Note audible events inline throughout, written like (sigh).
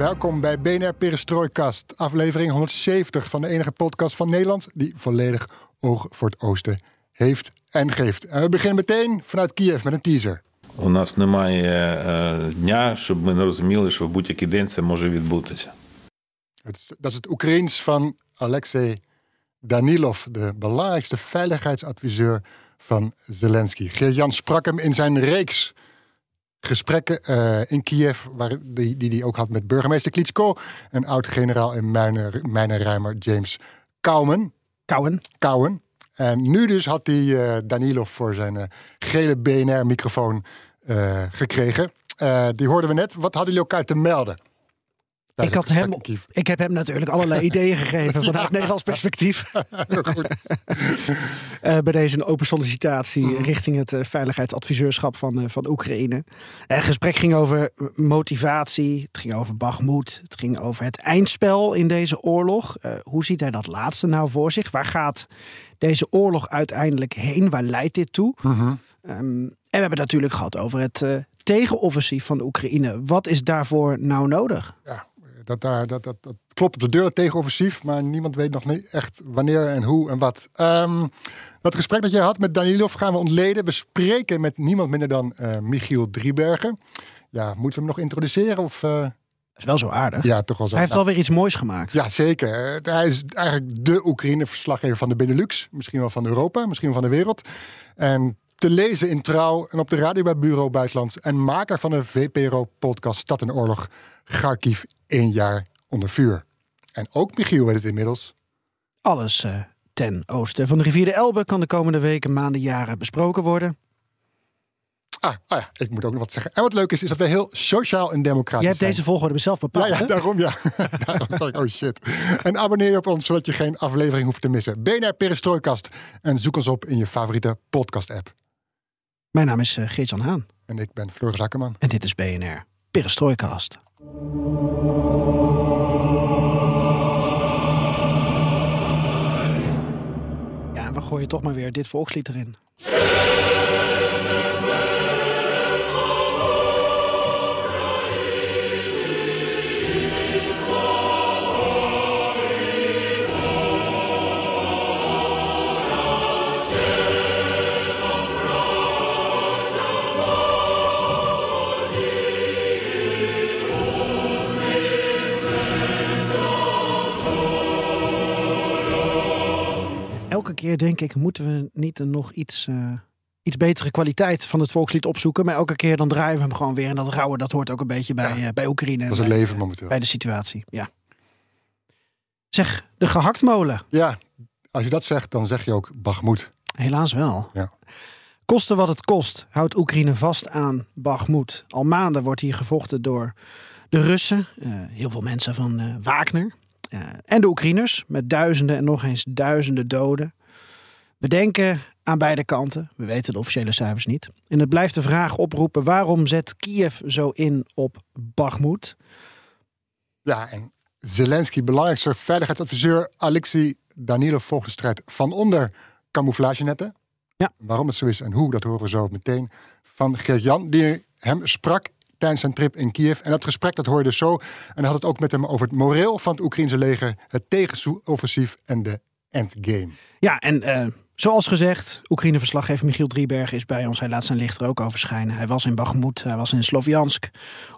Welkom bij BNR Perestrooikast, aflevering 170 van de enige podcast van Nederland die volledig oog voor het oosten heeft en geeft. En we beginnen meteen vanuit Kiev met een teaser. У нас немає е, дня, щоб ми не розуміли, що в будь-який день це може відбутися. Het is- dat is het Oekraïens van Alexei Danilov, de belangrijkste veiligheidsadviseur van Zelensky. Geert-Jan sprak hem in zijn reeks gesprekken eh, in Kiev, waar, die, die hij ook had met burgemeester Klitschko en oud-generaal in mijnen- mijnenruimer James Kouwen. Kouwen. Kouwen. En nu dus had hij eh, Danilov voor zijn eh, gele BNR-microfoon gekregen. Die hoorden we net. Wat hadden jullie elkaar te melden? Ik, had hem, ik heb hem natuurlijk allerlei ideeën gegeven vanuit (laughs) Nederlands perspectief. (laughs) Eh, bij deze een open sollicitatie richting het eh, veiligheidsadviseurschap van, eh, van Oekraïne. Het gesprek ging over motivatie, het ging over Bagmoed, het ging over het eindspel in deze oorlog. Eh, hoe ziet hij dat laatste nou voor zich? Waar gaat deze oorlog uiteindelijk heen? Waar leidt dit toe? Ehm, en we hebben het natuurlijk gehad over het eh, tegenoffensief van de Oekraïne. Wat is daarvoor nou nodig? ja, dat, daar, dat, dat, dat klopt op de deur, tegenoffensief. Maar niemand weet nog niet echt wanneer en hoe en wat. Ehm, dat gesprek dat jij had met Danilov gaan we ontleden. We spreken met niemand minder dan eh, Michiel Driebergen. Ja, moeten we hem nog introduceren? Of, Dat is wel zo aardig. ja, toch wel zo. Hij heeft wel weer iets moois gemaakt. Ja, zeker. Eh, Hij is eigenlijk de Oekraïne-verslaggever van de Benelux. Misschien wel van Europa, misschien wel van de wereld. En te lezen in Trouw en op de radio bij Bureau Buitenland. En maker van de VPRO-podcast Stad en Oorlog. Kharkiv, één jaar onder vuur. En ook Michiel weet het inmiddels. Alles eh, ten oosten van de rivier de Elbe kan de komende weken, maanden, jaren besproken worden. Ah, ah ja, ik moet ook nog wat zeggen. En wat leuk is, is dat wij heel sociaal en democratisch Jij hebt zijn. deze volgorde zelf Ja, bepaald. ja, daarom ja. (laughs) daarom zag ik, oh shit. En abonneer je op ons, zodat je geen aflevering hoeft te missen. BNR Perestrooikast. En zoek ons op in je favoriete podcast-app. Mijn naam is eh, Geert-Jan Haan En ik ben Floris Akkerman. en dit is BNR Perestrooikast. Ja, we gooien toch maar weer dit volkslied erin. Keer denk ik, moeten we niet een nog iets, eh, iets betere kwaliteit van het volkslied opzoeken. Maar elke keer dan draaien we hem gewoon weer. En dat rauwe, dat hoort ook een beetje bij, eh, bij Oekraïne. Dat is het bij- leven momenteel. bij de situatie. Ja. Zeg, de gehaktmolen. Ja, als je dat zegt, dan zeg je ook Bagmoed. Helaas wel. Ja. Koste wat het kost, houdt Oekraïne vast aan Bakhmut. Al maanden wordt hier gevochten door de Russen, eh, heel veel mensen van Wagner. en de Oekraïners, met duizenden en nog eens duizenden doden. We denken aan beide kanten, we weten de officiële cijfers niet. En het blijft de vraag oproepen, waarom zet Kiev zo in op Bakhmut? Ja, en Zelensky, belangrijkste veiligheidsadviseur Alexei Danilov volgt de strijd van onder camouflagenetten. Ja. Waarom het zo is en hoe, dat horen we zo meteen van Geert-Jan, die hem sprak tijdens zijn trip in Kiev. En dat gesprek dat hoor je dus zo. En hij had het ook met hem over het moreel van het Oekraïnse leger, het tegenoffensief en de endgame. Ja, en eh, zoals gezegd, Oekraïne-verslaggever Michiel Drieberg is bij ons. Hij laat zijn licht er ook over schijnen. Hij was in Bakhmut, hij was in Sloviansk.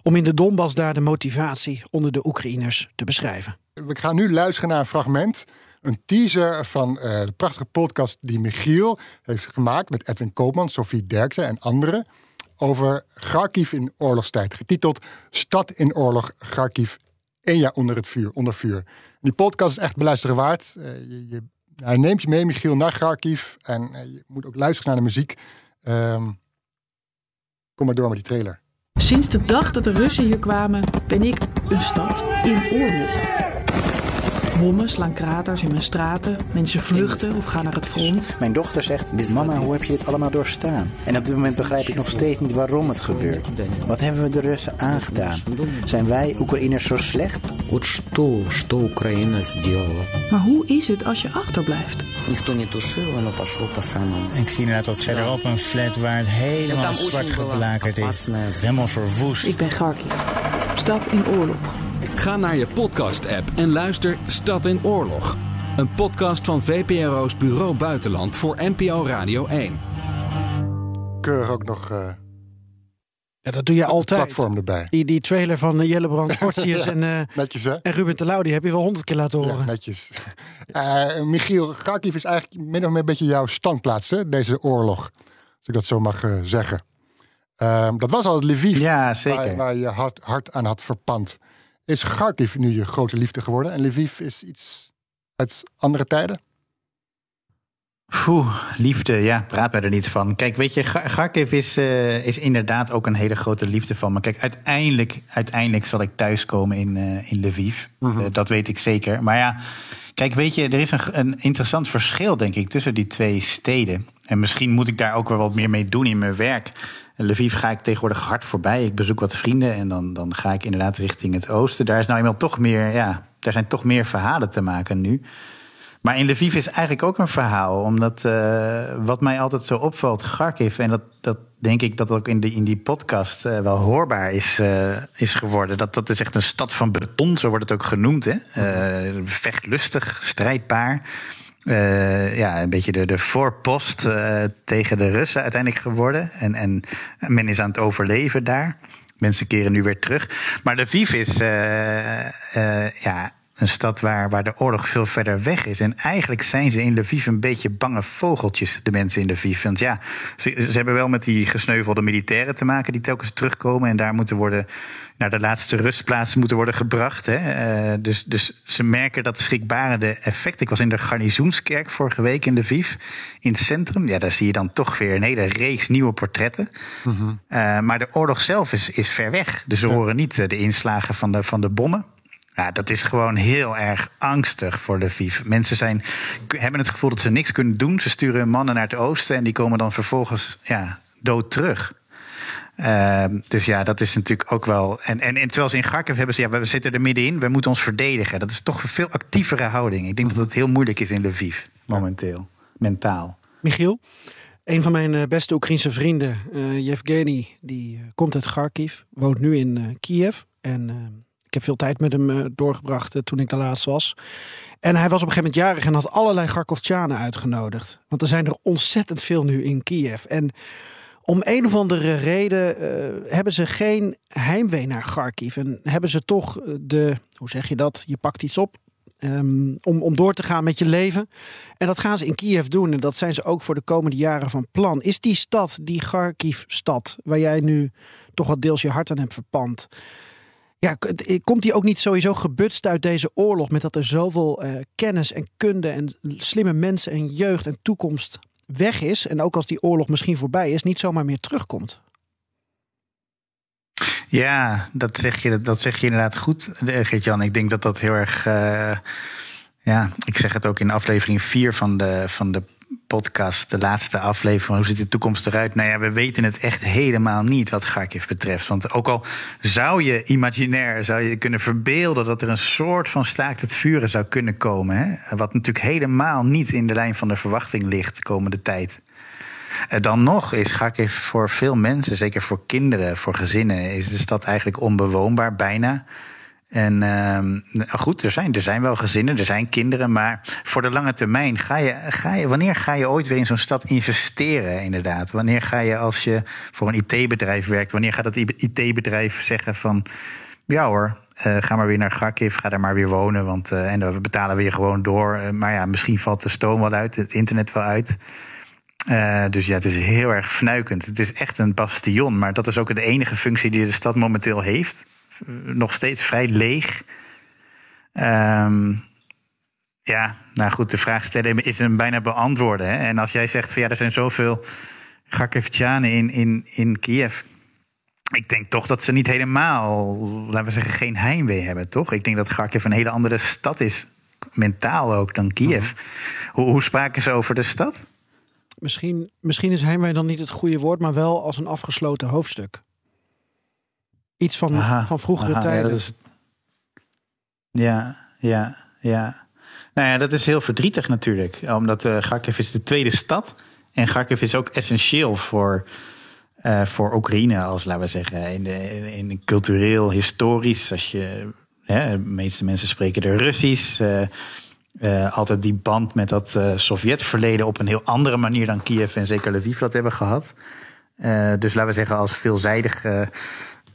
Om in de Donbass daar de motivatie onder de Oekraïners te beschrijven. We gaan nu luisteren naar een fragment. Een teaser van eh, de prachtige podcast die Michiel heeft gemaakt met Edwin Koopman, Sofie Derksen en anderen. Over Kharkiv in oorlogstijd. Getiteld Stad in oorlog, Kharkiv, één jaar onder het vuur. Onder vuur. Die podcast is echt beluisteren waard. Eh, je, je, hij neemt je mee, Michiel, naar Kharkiv. En eh, je moet ook luisteren naar de muziek. Ehm, kom maar door met die trailer. Sinds de dag dat de Russen hier kwamen, ben ik een stad in oorlog bommen slaan kraters in mijn straten. Mensen vluchten of gaan naar het front. Mijn dochter zegt, mama, hoe heb je dit allemaal doorstaan? En op dit moment begrijp ik nog steeds niet waarom het gebeurt. Wat hebben we de Russen aangedaan? Zijn wij Oekraïners zo slecht? Maar hoe is het als je achterblijft? Ik zie inderdaad wat verderop een flat waar het helemaal zwart geblakerd is. Helemaal verwoest. Ik ben Garki. Stad in oorlog. Ga naar je podcast-app en luister Stad in Oorlog. Een podcast van VPRO's Bureau Buitenland voor NPO Radio 1. Keurig ook nog eh Ja, dat doe je het altijd. platform erbij. Die, die trailer van eh, Jelle Brand (laughs) Portius en, eh, Netjes, hè? en Ruben Telau, die heb je wel honderd keer laten Ja, horen. netjes. (laughs) Eh, Michiel, Kharkiv is eigenlijk min of meer een beetje jouw standplaats, hè? Deze oorlog. Als ik dat zo mag zeggen. Ehm, dat was al Lviv, Ja, zeker. waar, waar je hart, hart aan had verpand. Is Kharkiv nu je grote liefde geworden? En Lviv is iets uit andere tijden? Poeh, liefde, ja, praat mij er niet van. Kijk, weet je, Ga- Kharkiv is, eh, is inderdaad ook een hele grote liefde van me. Kijk, uiteindelijk, uiteindelijk zal ik thuiskomen in, eh, in Lviv. Eh, dat weet ik zeker. Maar ja, kijk, weet je, er is een, een interessant verschil, denk ik, tussen die twee steden. En misschien moet ik daar ook wel wat meer mee doen in mijn werk. Lviv ga ik tegenwoordig hard voorbij. Ik bezoek wat vrienden en dan, dan ga ik inderdaad richting het oosten. Daar is nou eenmaal toch meer, ja, daar zijn toch meer verhalen te maken nu. Maar in Lviv is eigenlijk ook een verhaal. Omdat eh, wat mij altijd zo opvalt, Kharkiv... en dat, dat denk ik dat ook in, de, in die podcast eh, wel hoorbaar is, eh, is geworden. Dat, dat is echt een stad van beton, zo wordt het ook genoemd. Hè? Vechtlustig, strijdbaar. Eh, ja, een beetje de, de voorpost eh, tegen de Russen uiteindelijk geworden. En, en men is aan het overleven daar. Mensen keren nu weer terug. Maar Lviv is eh, eh, ja, een stad waar, waar de oorlog veel verder weg is. En eigenlijk zijn ze in Lviv een beetje bange vogeltjes, de mensen in Lviv. Want ja, ze, ze hebben wel met die gesneuvelde militairen te maken die telkens terugkomen. En daar moeten worden naar de laatste rustplaatsen moeten worden gebracht. Hè. Eh, dus, dus ze merken dat schrikbarende effect. Ik was in de garnizoenskerk vorige week in Lviv, in het centrum. Ja, daar zie je dan toch weer een hele reeks nieuwe portretten. Eh, maar de oorlog zelf is, is ver weg. Dus we horen niet eh, de inslagen van de, van de bommen. Ja, dat is gewoon heel erg angstig voor Lviv. Mensen zijn, hebben het gevoel dat ze niks kunnen doen. Ze sturen mannen naar het oosten en die komen dan vervolgens ja, dood terug. Ehm, dus ja, dat is natuurlijk ook wel. En, en, en terwijl ze in Kharkiv hebben ze, ja, we zitten er middenin, we moeten ons verdedigen. Dat is toch een veel actievere houding. Ik denk dat het heel moeilijk is in Lviv, momenteel, mentaal. Michiel, een van mijn eh, beste Oekraïnse vrienden, eh Yevgeny, die eh, komt uit Kharkiv, woont nu in Kiev. En eh, ik heb veel tijd met hem eh, doorgebracht eh, toen ik daar laatst was. En hij was op een gegeven moment jarig en had allerlei Kharkovchanen uitgenodigd. Want er zijn er ontzettend veel nu in Kiev. En om een of andere reden eh, hebben ze geen heimwee naar Kharkiv. En hebben ze toch de, hoe zeg je dat? Je pakt iets op. ehm, om, om door te gaan met je leven. En dat gaan ze in Kiev doen. En dat zijn ze ook voor de komende jaren van plan. Is die stad, die Kharkiv-stad, waar jij nu toch wat deels je hart aan hebt verpand. Ja, komt die ook niet sowieso gebutst uit deze oorlog? Met dat er zoveel eh, kennis en kunde en slimme mensen en jeugd en toekomst weg is. En ook als die oorlog misschien voorbij is, niet zomaar meer terugkomt. Ja, dat zeg je, dat zeg je inderdaad goed, eh, Geert-Jan. Ik denk dat dat heel erg. eh, ja, ik zeg het ook in aflevering 4 van de, van de podcast, de laatste aflevering. Hoe ziet de toekomst eruit? Nou ja, we weten het echt helemaal niet wat Kharkiv betreft. Want ook al zou je imaginair, zou je kunnen verbeelden dat er een soort van staakt het vuren zou kunnen komen. Hè? Wat natuurlijk helemaal niet in de lijn van de verwachting ligt de komende tijd. Eh, Dan nog is Kharkiv voor veel mensen, zeker voor kinderen, voor gezinnen, is de stad eigenlijk onbewoonbaar, bijna. En ehm, goed, er zijn, er zijn wel gezinnen, er zijn kinderen, maar voor de lange termijn ga je, ga je, wanneer ga je ooit weer in zo'n stad investeren, inderdaad? Wanneer ga je, als je voor een IT-bedrijf werkt, wanneer gaat dat IT-bedrijf zeggen van, ja hoor, eh, ga maar weer naar Kharkiv, ga daar maar weer wonen, want eh, en dan betalen we je gewoon door. Eh, maar ja, misschien valt de stoom wel uit, het internet wel uit. Dus ja, het is heel erg fnuikend. Het is echt een bastion, maar dat is ook de enige functie die de stad momenteel heeft. Nog steeds vrij leeg. Ehm, ja, nou goed, de vraag stellen is hem bijna beantwoorden. Hè? En als jij zegt van ja, er zijn zoveel Kharkivchanen in, in, in Kiev. ik denk toch dat ze niet helemaal, laten we zeggen, geen heimwee hebben, toch? Ik denk dat Kharkiv een hele andere stad is, mentaal ook, dan Kiev. hoe, hoe spraken ze over de stad? Misschien, misschien is heimwee dan niet het goede woord, maar wel als een afgesloten hoofdstuk. Iets van, Aha, van vroegere aha, tijden. Ja, dat is, ja, ja, ja. Nou ja, dat is heel verdrietig natuurlijk. Omdat eh Kharkiv is de tweede stad. En Kharkiv is ook essentieel voor, eh, voor Oekraïne, als laten we zeggen, in, de, in, in cultureel, historisch. Als je, hè, de meeste mensen spreken er Russisch. eh, altijd die band met dat eh Sovjetverleden op een heel andere manier dan Kiev en zeker Lviv dat hebben gehad. Eh, dus laten we zeggen, als veelzijdig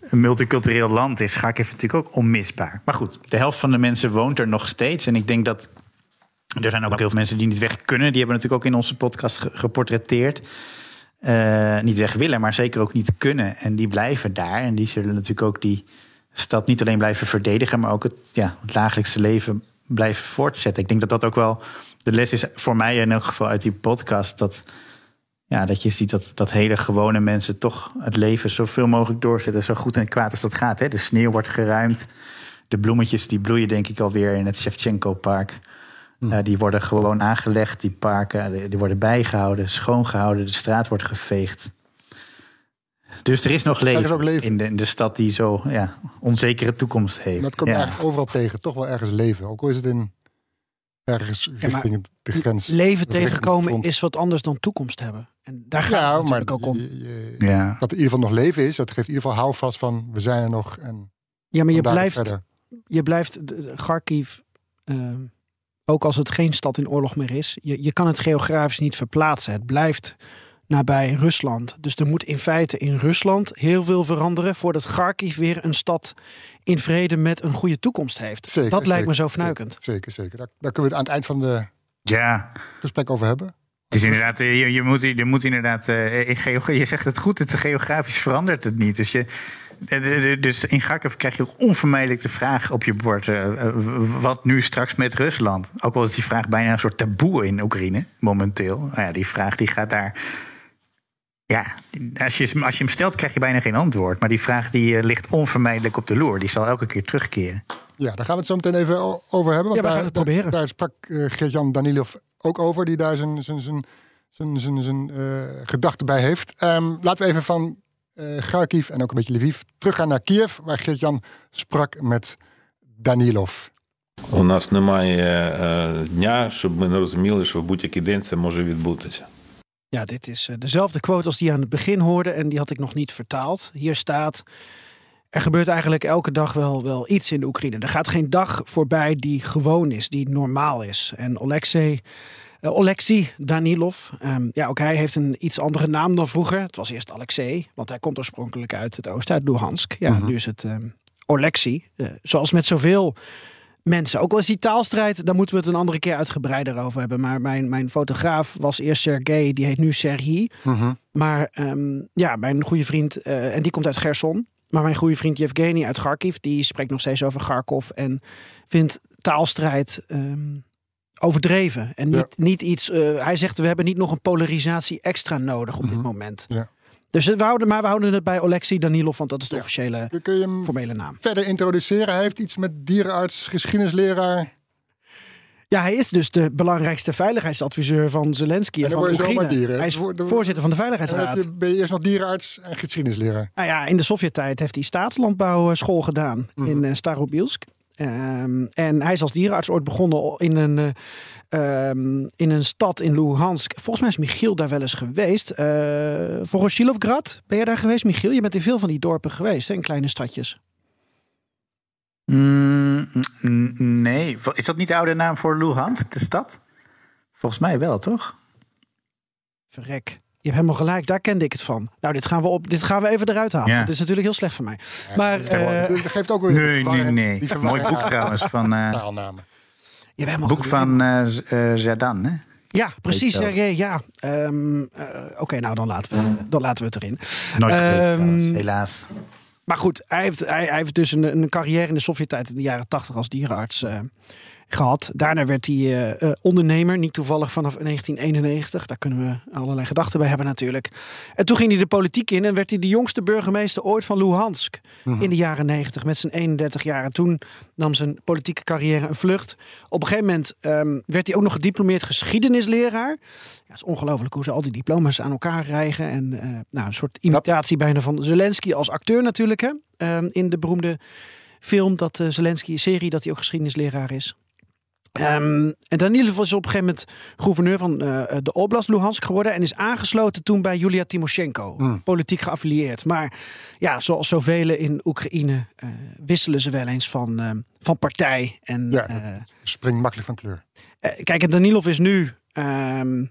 eh, multicultureel land is Kharkiv natuurlijk ook onmisbaar. Maar goed, de helft van de mensen woont er nog steeds. En ik denk dat er zijn ook heel veel mensen die niet weg kunnen. Die hebben natuurlijk ook in onze podcast ge- geportretteerd. Eh, niet weg willen, maar zeker ook niet kunnen. En die blijven daar. En die zullen natuurlijk ook die stad niet alleen blijven verdedigen, maar ook het, ja, het dagelijkse leven blijven voortzetten. Ik denk dat dat ook wel de les is voor mij in elk geval uit die podcast. Dat, ja, dat je ziet dat, dat hele gewone mensen toch het leven zoveel mogelijk doorzetten. Zo goed en kwaad als dat gaat. Hè. De sneeuw wordt geruimd. De bloemetjes die bloeien denk ik alweer in het Shevchenko-park. Eh, die worden gewoon aangelegd, die parken. Die, die worden bijgehouden, schoongehouden. De straat wordt geveegd. Dus er is nog leven, is ook leven. In, de, in de stad die zo ja, onzekere toekomst heeft. Dat kom je Ja. eigenlijk overal tegen. Toch wel ergens leven. Ook al is het in ergens richting de grens. Leven tegenkomen is wat anders dan toekomst hebben. En daar gaat Ja, het maar ook om. je- je- Ja. dat er in ieder geval nog leven is, dat geeft in ieder geval houvast van we zijn er nog. En Ja, maar je blijft, verder. je blijft Kharkiv, ehm, ook als het geen stad in oorlog meer is, je, je kan het geografisch niet verplaatsen. Het blijft nabij Rusland. Dus er moet in feite in Rusland heel veel veranderen voordat Kharkiv weer een stad in vrede met een goede toekomst heeft. Zeker, dat lijkt me zo fnuikend. Zeker, zeker. Daar, daar kunnen we het aan het eind van de Ja, gesprek over hebben. Het is inderdaad, eh, je, je, moet, je moet inderdaad, eh, in geo- je zegt het goed, het geografisch verandert het niet. Dus, je, dus in Kharkiv krijg je ook onvermijdelijk de vraag op je bord, eh, wat nu straks met Rusland? Ook al is die vraag bijna een soort taboe in Oekraïne, momenteel. Nou ja, die vraag die gaat daar, ja, als je, als je hem stelt krijg je bijna geen antwoord. Maar die vraag die ligt onvermijdelijk op de loer, die zal elke keer terugkeren. Ja, daar gaan we het zo meteen even over hebben. Ja, we daar, gaan het daar- proberen. Daar, sprak Geert-Jan Danilov ook over, die daar zijn, zijn, zijn, zijn, zijn, zijn eh, gedachten bij heeft. Ehm, laten we even van eh Kharkiv en ook een beetje Lviv teruggaan naar Kiev, waar Geert-Jan sprak met Danilov. У нас немає е, дня, щоб ми не розуміли, що в будь-який день це може відбутися. Ja, dit is eh, dezelfde quote als die je aan het begin hoorde en die had ik nog niet vertaald. Hier staat: er gebeurt eigenlijk elke dag wel, wel iets in de Oekraïne. Er gaat geen dag voorbij die gewoon is, die normaal is. En Alexei, Oleksiy Danilov, ehm, ja, ook hij heeft een iets andere naam dan vroeger. Het was eerst Alexei, want hij komt oorspronkelijk uit het oosten, uit Luhansk. Ja, nu is het Oleksiy. Eh, zoals met zoveel mensen. Ook al is die taalstrijd, daar moeten we het een andere keer uitgebreider over hebben. Maar mijn, mijn fotograaf was eerst Sergej, die heet nu Serhii. Maar ehm, ja, mijn goede vriend, eh, en die komt uit Gerson. Maar mijn goede vriend Yevgeny uit Kharkiv, die spreekt nog steeds over Kharkov. En vindt taalstrijd ehm, overdreven. En niet, niet iets, eh, hij zegt we hebben niet nog een polarisatie extra nodig op dit moment. Ja. Dus we houden, maar we houden het bij Oleksiy Danilov, want dat is de officiële formele naam. verder introduceren. Hij heeft iets met dierenarts, geschiedenisleraar. Ja, hij is dus de belangrijkste veiligheidsadviseur van Zelensky en van je Oekraïne. dieren. Hij is voorzitter van de Veiligheidsraad. je, ben je eerst nog dierenarts en geschiedenisleraar. Nou ja, in de Sovjet-tijd heeft hij staatslandbouwschool gedaan Mhm. in uh, Starobilsk. Ehm, en hij is als dierenarts ooit begonnen in een, eh, ehm, in een stad in Luhansk. Volgens mij is Michiel daar wel eens geweest. Uh, Voroshilovgrad, ben jij daar geweest, Michiel? Je bent in veel van die dorpen geweest, hè, in kleine stadjes. Mm, nee, is dat niet de oude naam voor Luhansk, de stad? Volgens mij wel, toch? Verrek. Je hebt helemaal gelijk, daar kende ik het van. Nou, dit gaan we, op, dit gaan we even eruit halen. Ja. Dit is natuurlijk heel slecht van mij. maar eh, dat geeft ook weer Nee, nee, nee. die Mooi boek trouwens van eh taalnamen. je hebt helemaal boek van eh, Z- eh, Zadan, hè? Ja, precies. Ja, ja. Ehm, eh, Oké, nou dan laten, we het, dan laten we het erin. Nooit geweest, Ehm, trouwens, helaas. Maar goed, hij heeft, hij, hij heeft dus een, een carrière in de Sovjet-tijd in de jaren tachtig als dierenarts. Eh, gehad. Daarna werd hij eh, eh, ondernemer, niet toevallig vanaf 1991. Daar kunnen we allerlei gedachten bij hebben natuurlijk. En toen ging hij de politiek in en werd hij de jongste burgemeester ooit van Luhansk. In de jaren 90 met zijn 31 jaar. En toen nam zijn politieke carrière een vlucht. Op een gegeven moment ehm, werd hij ook nog gediplomeerd geschiedenisleraar. Ja, het is ongelooflijk hoe ze al die diploma's aan elkaar rijgen. En eh, nou, een soort imitatie bijna van Zelensky als acteur natuurlijk. Hè? Ehm, in de beroemde film dat uh, Zelensky, serie, dat hij ook geschiedenisleraar is. Um, en Danilov is op een gegeven moment gouverneur van uh, de Oblast Luhansk geworden en is aangesloten toen bij Julia Timoshenko, Hmm. politiek geaffilieerd. Maar ja, zoals zoveel in Oekraïne uh, wisselen ze wel eens van, uh, van partij. En, ja, springt makkelijk van kleur. kijk, en Danilov is nu um,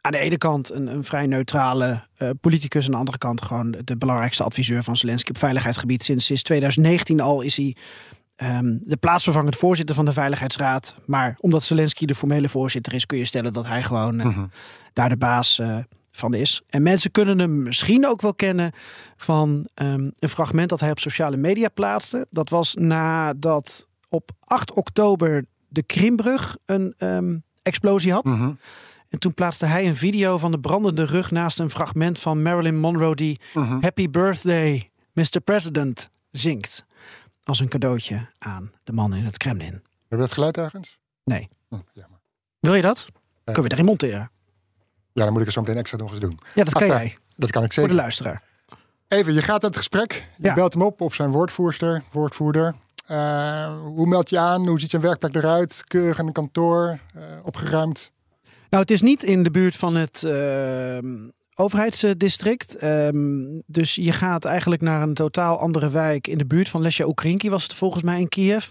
aan de ene kant een, een vrij neutrale uh, politicus, aan de andere kant gewoon de belangrijkste adviseur van Zelensky op veiligheidsgebied. Sinds, sinds 2019 al is hij um, de plaatsvervangend voorzitter van de Veiligheidsraad. Maar omdat Zelensky de formele voorzitter is, kun je stellen dat hij gewoon uh, mm-hmm. daar de baas uh, van is. En mensen kunnen hem misschien ook wel kennen van um, een fragment dat hij op sociale media plaatste. Dat was nadat op 8 oktober de Krimbrug een um, explosie had. Mm-hmm. En toen plaatste hij een video van de brandende rug naast een fragment van Marilyn Monroe die mm-hmm. Happy Birthday, Mr. President zingt. Als een cadeautje aan de man in het Kremlin. Hebben we dat geluid ergens? Nee. Hm, jammer. Wil je dat? Kunnen we erin monteren? Ja, dan moet ik er zo meteen extra nog eens doen. Ja, dat kan Ach, jij. Dat kan ik zeker. Voor de luisteraar. Even, je gaat aan het gesprek. Je Ja. belt hem op op zijn woordvoerster, woordvoerder. Uh, hoe meld je aan? Hoe ziet zijn werkplek eruit? Keurig in een kantoor? Uh, opgeruimd? Nou, het is niet in de buurt van het uh, overheidsdistrict. Um, dus je gaat eigenlijk naar een totaal andere wijk in de buurt van Lesja Oekrinki, was het volgens mij in Kiev.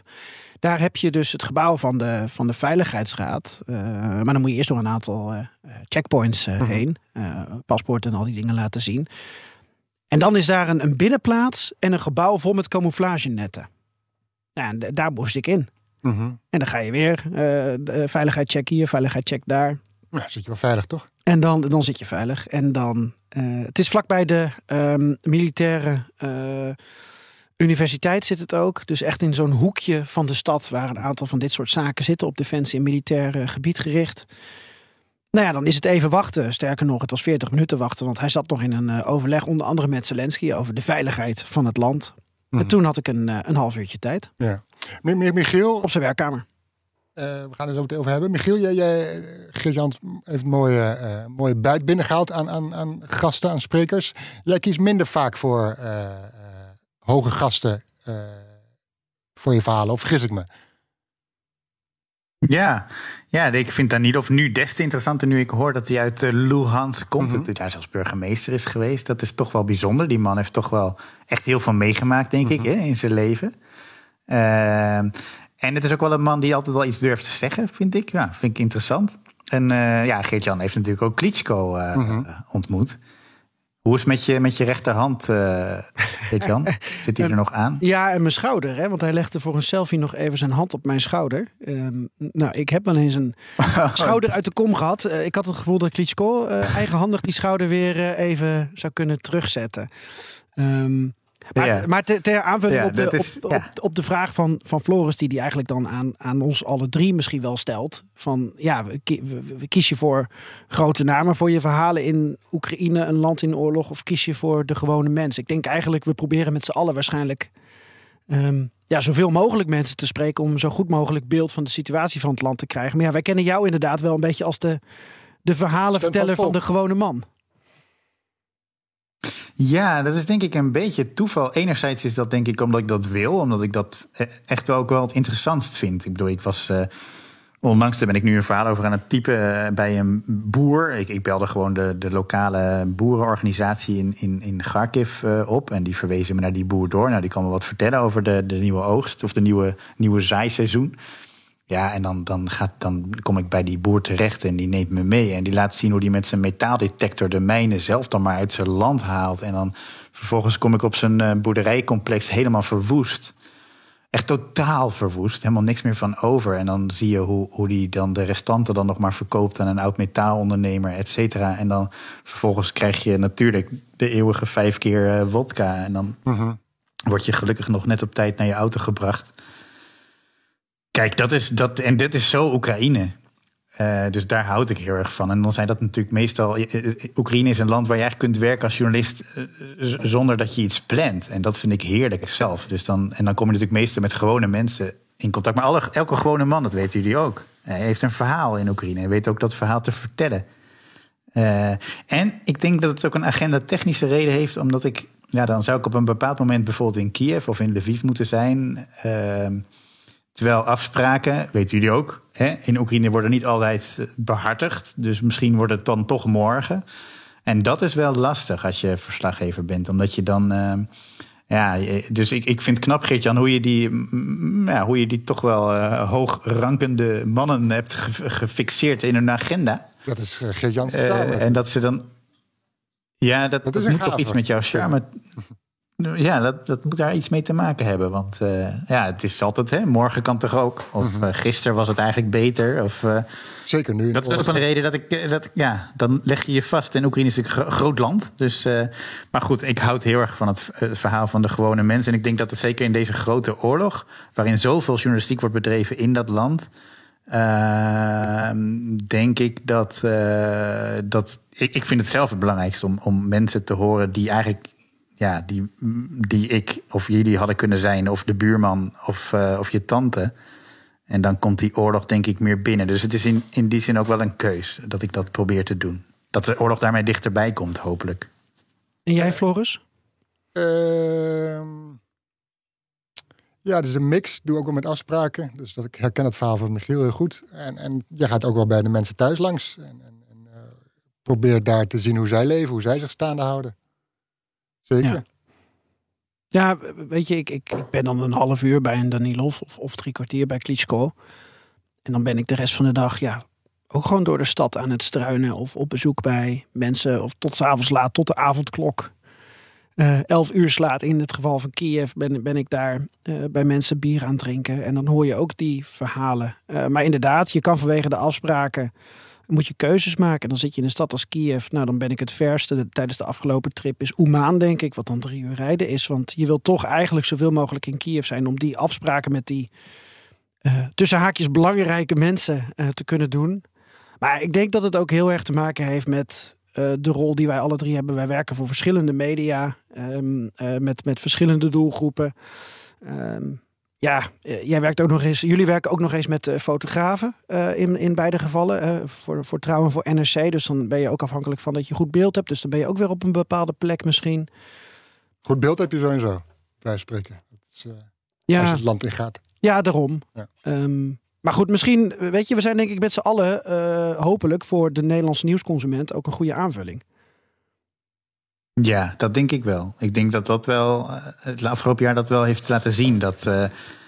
Daar heb je dus het gebouw van de, van de Veiligheidsraad. Uh, maar dan moet je eerst door een aantal uh, checkpoints uh, heen. paspoort en al die dingen laten zien. En dan is daar een, een binnenplaats en een gebouw vol met camouflagenetten. Nou, en daar moest ik in. -hmm. En dan ga je weer de veiligheid check hier, veiligheid check daar. Ja, zit je wel veilig, toch? En dan, dan zit je veilig. En dan. Uh, het is vlakbij de um, militaire uh, universiteit zit het ook. Dus echt in zo'n hoekje van de stad waar een aantal van dit soort zaken zitten. Op defensie en militair gebied gericht. Nou ja, dan is het even wachten. Sterker nog, het was 40 minuten wachten. Want hij zat nog in een uh, overleg, onder andere met Zelensky, over de veiligheid van het land. Mm -hmm. En toen had ik een, een half uurtje tijd. Ja. Michiel. Op zijn werkkamer. Uh, we gaan er zo meteen over hebben. Michiel, jij, jij Geert-Jan heeft een mooie, uh, mooie buit binnengehaald aan, aan, aan gasten, aan sprekers. Jij kiest minder vaak voor uh, hoge gasten voor je verhalen, of vergis ik me? Ja, ja, ik vind Danilov nu des te interessanter nu ik hoor dat hij uit uh, Luhansk komt. Mhm. Dat hij daar zelfs burgemeester is geweest. Dat is toch wel bijzonder. Die man heeft toch wel echt heel veel meegemaakt, denk ik, hè, in zijn leven. Uh, en het is ook wel een man die altijd wel iets durft te zeggen, vind ik. Ja, vind ik interessant. En uh, ja, Geert-Jan heeft natuurlijk ook Klitschko uh, Mhm. mm -hmm. ontmoet. Hoe is het met je, met je rechterhand, uh, Geert-Jan? (laughs) Zit hij er nog aan? Ja, en mijn schouder. Hè? Want hij legde voor een selfie nog even zijn hand op mijn schouder. Um, nou, ik heb wel eens een (laughs) schouder uit de kom gehad. Uh, ik had het gevoel dat Klitschko eigenhandig die schouder weer even zou kunnen terugzetten. Um, maar, ja. maar ter, ter aanvulling ja, op, de, is, op, ja. op, op, de vraag van, van Floris, die die eigenlijk dan aan, aan ons alle drie misschien wel stelt. Van ja, we, we, we kies je voor grote namen voor je verhalen in Oekraïne, een land in oorlog, of kies je voor de gewone mens? Ik denk eigenlijk, we proberen met z'n allen waarschijnlijk um, ja, zoveel mogelijk mensen te spreken om zo goed mogelijk beeld van de situatie van het land te krijgen. Maar ja, wij kennen jou inderdaad wel een beetje als de, de verhalenverteller van de gewone man. Ja, dat is denk ik een beetje toeval. Enerzijds is dat denk ik omdat ik dat wil, omdat ik dat echt wel ook wel het interessantst vind. Ik bedoel, ik was uh, onlangs, ben ik nu een verhaal over aan het typen uh, bij een boer. Ik, ik, belde gewoon de, de lokale boerenorganisatie in, in, in Kharkiv op en die verwezen me naar die boer door. Nou, die kan me wat vertellen over de, de nieuwe oogst of de nieuwe, nieuwe zaaiseizoen. Ja, en dan, dan, gaat, dan kom ik bij die boer terecht en die neemt me mee. En die laat zien hoe die met zijn metaaldetector de mijnen zelf dan maar uit zijn land haalt. En dan vervolgens kom ik op zijn uh, boerderijcomplex helemaal verwoest. Echt totaal verwoest, helemaal niks meer van over. En dan zie je hoe, hoe die dan de restanten dan nog maar verkoopt aan een oud metaalondernemer, et cetera. En dan vervolgens krijg je natuurlijk de eeuwige vijf keer uh, wodka. En dan uh -huh. word je gelukkig nog net op tijd naar je auto gebracht. Kijk, dat is dat, en dit is zo Oekraïne. Uh, dus daar houd ik heel erg van. En dan zijn dat natuurlijk meestal. Oekraïne is een land waar je eigenlijk kunt werken als journalist. Zonder dat je iets plant. En dat vind ik heerlijk zelf. Dus dan, en dan kom je natuurlijk meestal met gewone mensen in contact. Maar alle, elke gewone man, dat weten jullie ook. Heeft een verhaal in Oekraïne. Hij weet ook dat verhaal te vertellen. En ik denk dat het ook een agenda technische reden heeft, omdat ik. Ja, dan zou ik op een bepaald moment bijvoorbeeld in Kiev of in Lviv moeten zijn. Terwijl afspraken, weten jullie ook, hè, in Oekraïne worden niet altijd behartigd. Dus misschien wordt het dan toch morgen. En dat is wel lastig als je verslaggever bent, omdat je dan. Uh, ja, dus ik, ik vind knap, Geert-Jan, hoe, je die, ja, hoe je die toch wel uh, hoogrankende mannen hebt gefixeerd in hun agenda. Dat is uh, Geert-Jan. En dat ze dan. Ja, dat, dat, dat moet toch iets met jouw charme. Ja, dat, dat moet daar iets mee te maken hebben. Want uh, ja, het is altijd, hè, morgen kan toch ook. Of mm -hmm. gisteren was het eigenlijk beter. Of, Zeker nu. Dat is ook van de reden dat ik. Dat, ja, dan leg je je vast. En Oekraïne is een groot land. Dus, maar goed, ik houd heel erg van het, verhaal van de gewone mensen. En ik denk dat het zeker in deze grote oorlog. waarin zoveel journalistiek wordt bedreven in dat land. Uh, denk ik dat, uh, dat ik, ik vind het zelf het belangrijkste om, om mensen te horen die eigenlijk, ja, die, die ik of jullie hadden kunnen zijn, of de buurman of, uh, of je tante. En dan komt die oorlog denk ik meer binnen. Dus het is in, in die zin ook wel een keus dat ik dat probeer te doen. Dat de oorlog daarmee dichterbij komt, hopelijk. En jij, Floris? Uh, ja, het is een mix. Doe ook wel met afspraken. Dus dat ik herken het verhaal van Michiel heel goed. En, en je gaat ook wel bij de mensen thuis langs. En, en, en uh, probeert daar te zien hoe zij leven, hoe zij zich staande houden. Ja. Ja, weet je, ik, ik, ik ben dan een half uur bij een Danilov of, of drie kwartier bij Klitschko. En dan ben ik de rest van de dag ja, ook gewoon door de stad aan het struinen of op bezoek bij mensen of tot s'avonds laat, tot de avondklok. Uh, elf uur slaat in het geval van Kiev ben, ben ik daar uh, bij mensen bier aan drinken. En dan hoor je ook die verhalen. Uh, maar inderdaad, je kan vanwege de afspraken moet je keuzes maken. Dan zit je in een stad als Kiev. Nou, dan ben ik het verste de, tijdens de afgelopen trip is Oemaan, denk ik. Wat dan drie uur rijden is. Want je wil toch eigenlijk zoveel mogelijk in Kiev zijn om die afspraken met die tussen haakjes belangrijke mensen te kunnen doen. Maar ik denk dat het ook heel erg te maken heeft met uh, de rol die wij alle drie hebben. Wij werken voor verschillende media uh, met, met verschillende doelgroepen. Um, ja, jij werkt ook nog eens. Jullie werken ook nog eens met uh, fotografen in, in beide gevallen. voor, voor Trouw en voor NRC. Dus dan ben je ook afhankelijk van dat je goed beeld hebt. Dus dan ben je ook weer op een bepaalde plek misschien. Goed beeld heb je sowieso, bij spreken. Dat is, ja. Als je het land in gaat. Ja, daarom. Ja. Um, maar goed, misschien, weet je, we zijn denk ik met z'n allen hopelijk voor de Nederlandse nieuwsconsument ook een goede aanvulling. Ja, dat denk ik wel. Ik denk dat dat wel het afgelopen jaar dat wel heeft laten zien. Dat, uh,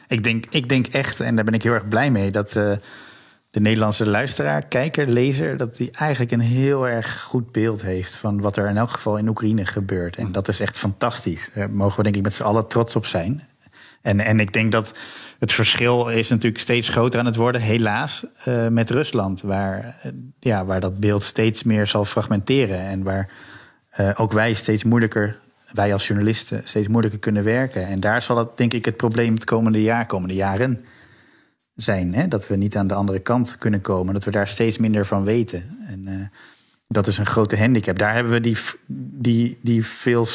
ik, denk, ik denk echt, en daar ben ik heel erg blij mee, dat uh, de Nederlandse luisteraar, kijker, lezer, dat die eigenlijk een heel erg goed beeld heeft van wat er in elk geval in Oekraïne gebeurt. En dat is echt fantastisch. Daar mogen we denk ik met z'n allen trots op zijn. En, en ik denk dat het verschil is natuurlijk steeds groter aan het worden, helaas, met Rusland. Waar, ja, waar dat beeld steeds meer zal fragmenteren. En waar uh, ook wij steeds moeilijker, wij als journalisten, steeds moeilijker kunnen werken. En daar zal het, denk ik, het probleem het komende jaar, komende jaren zijn. Hè? Dat we niet aan de andere kant kunnen komen. Dat we daar steeds minder van weten. En dat is een grote handicap. Daar hebben we die, die, die veel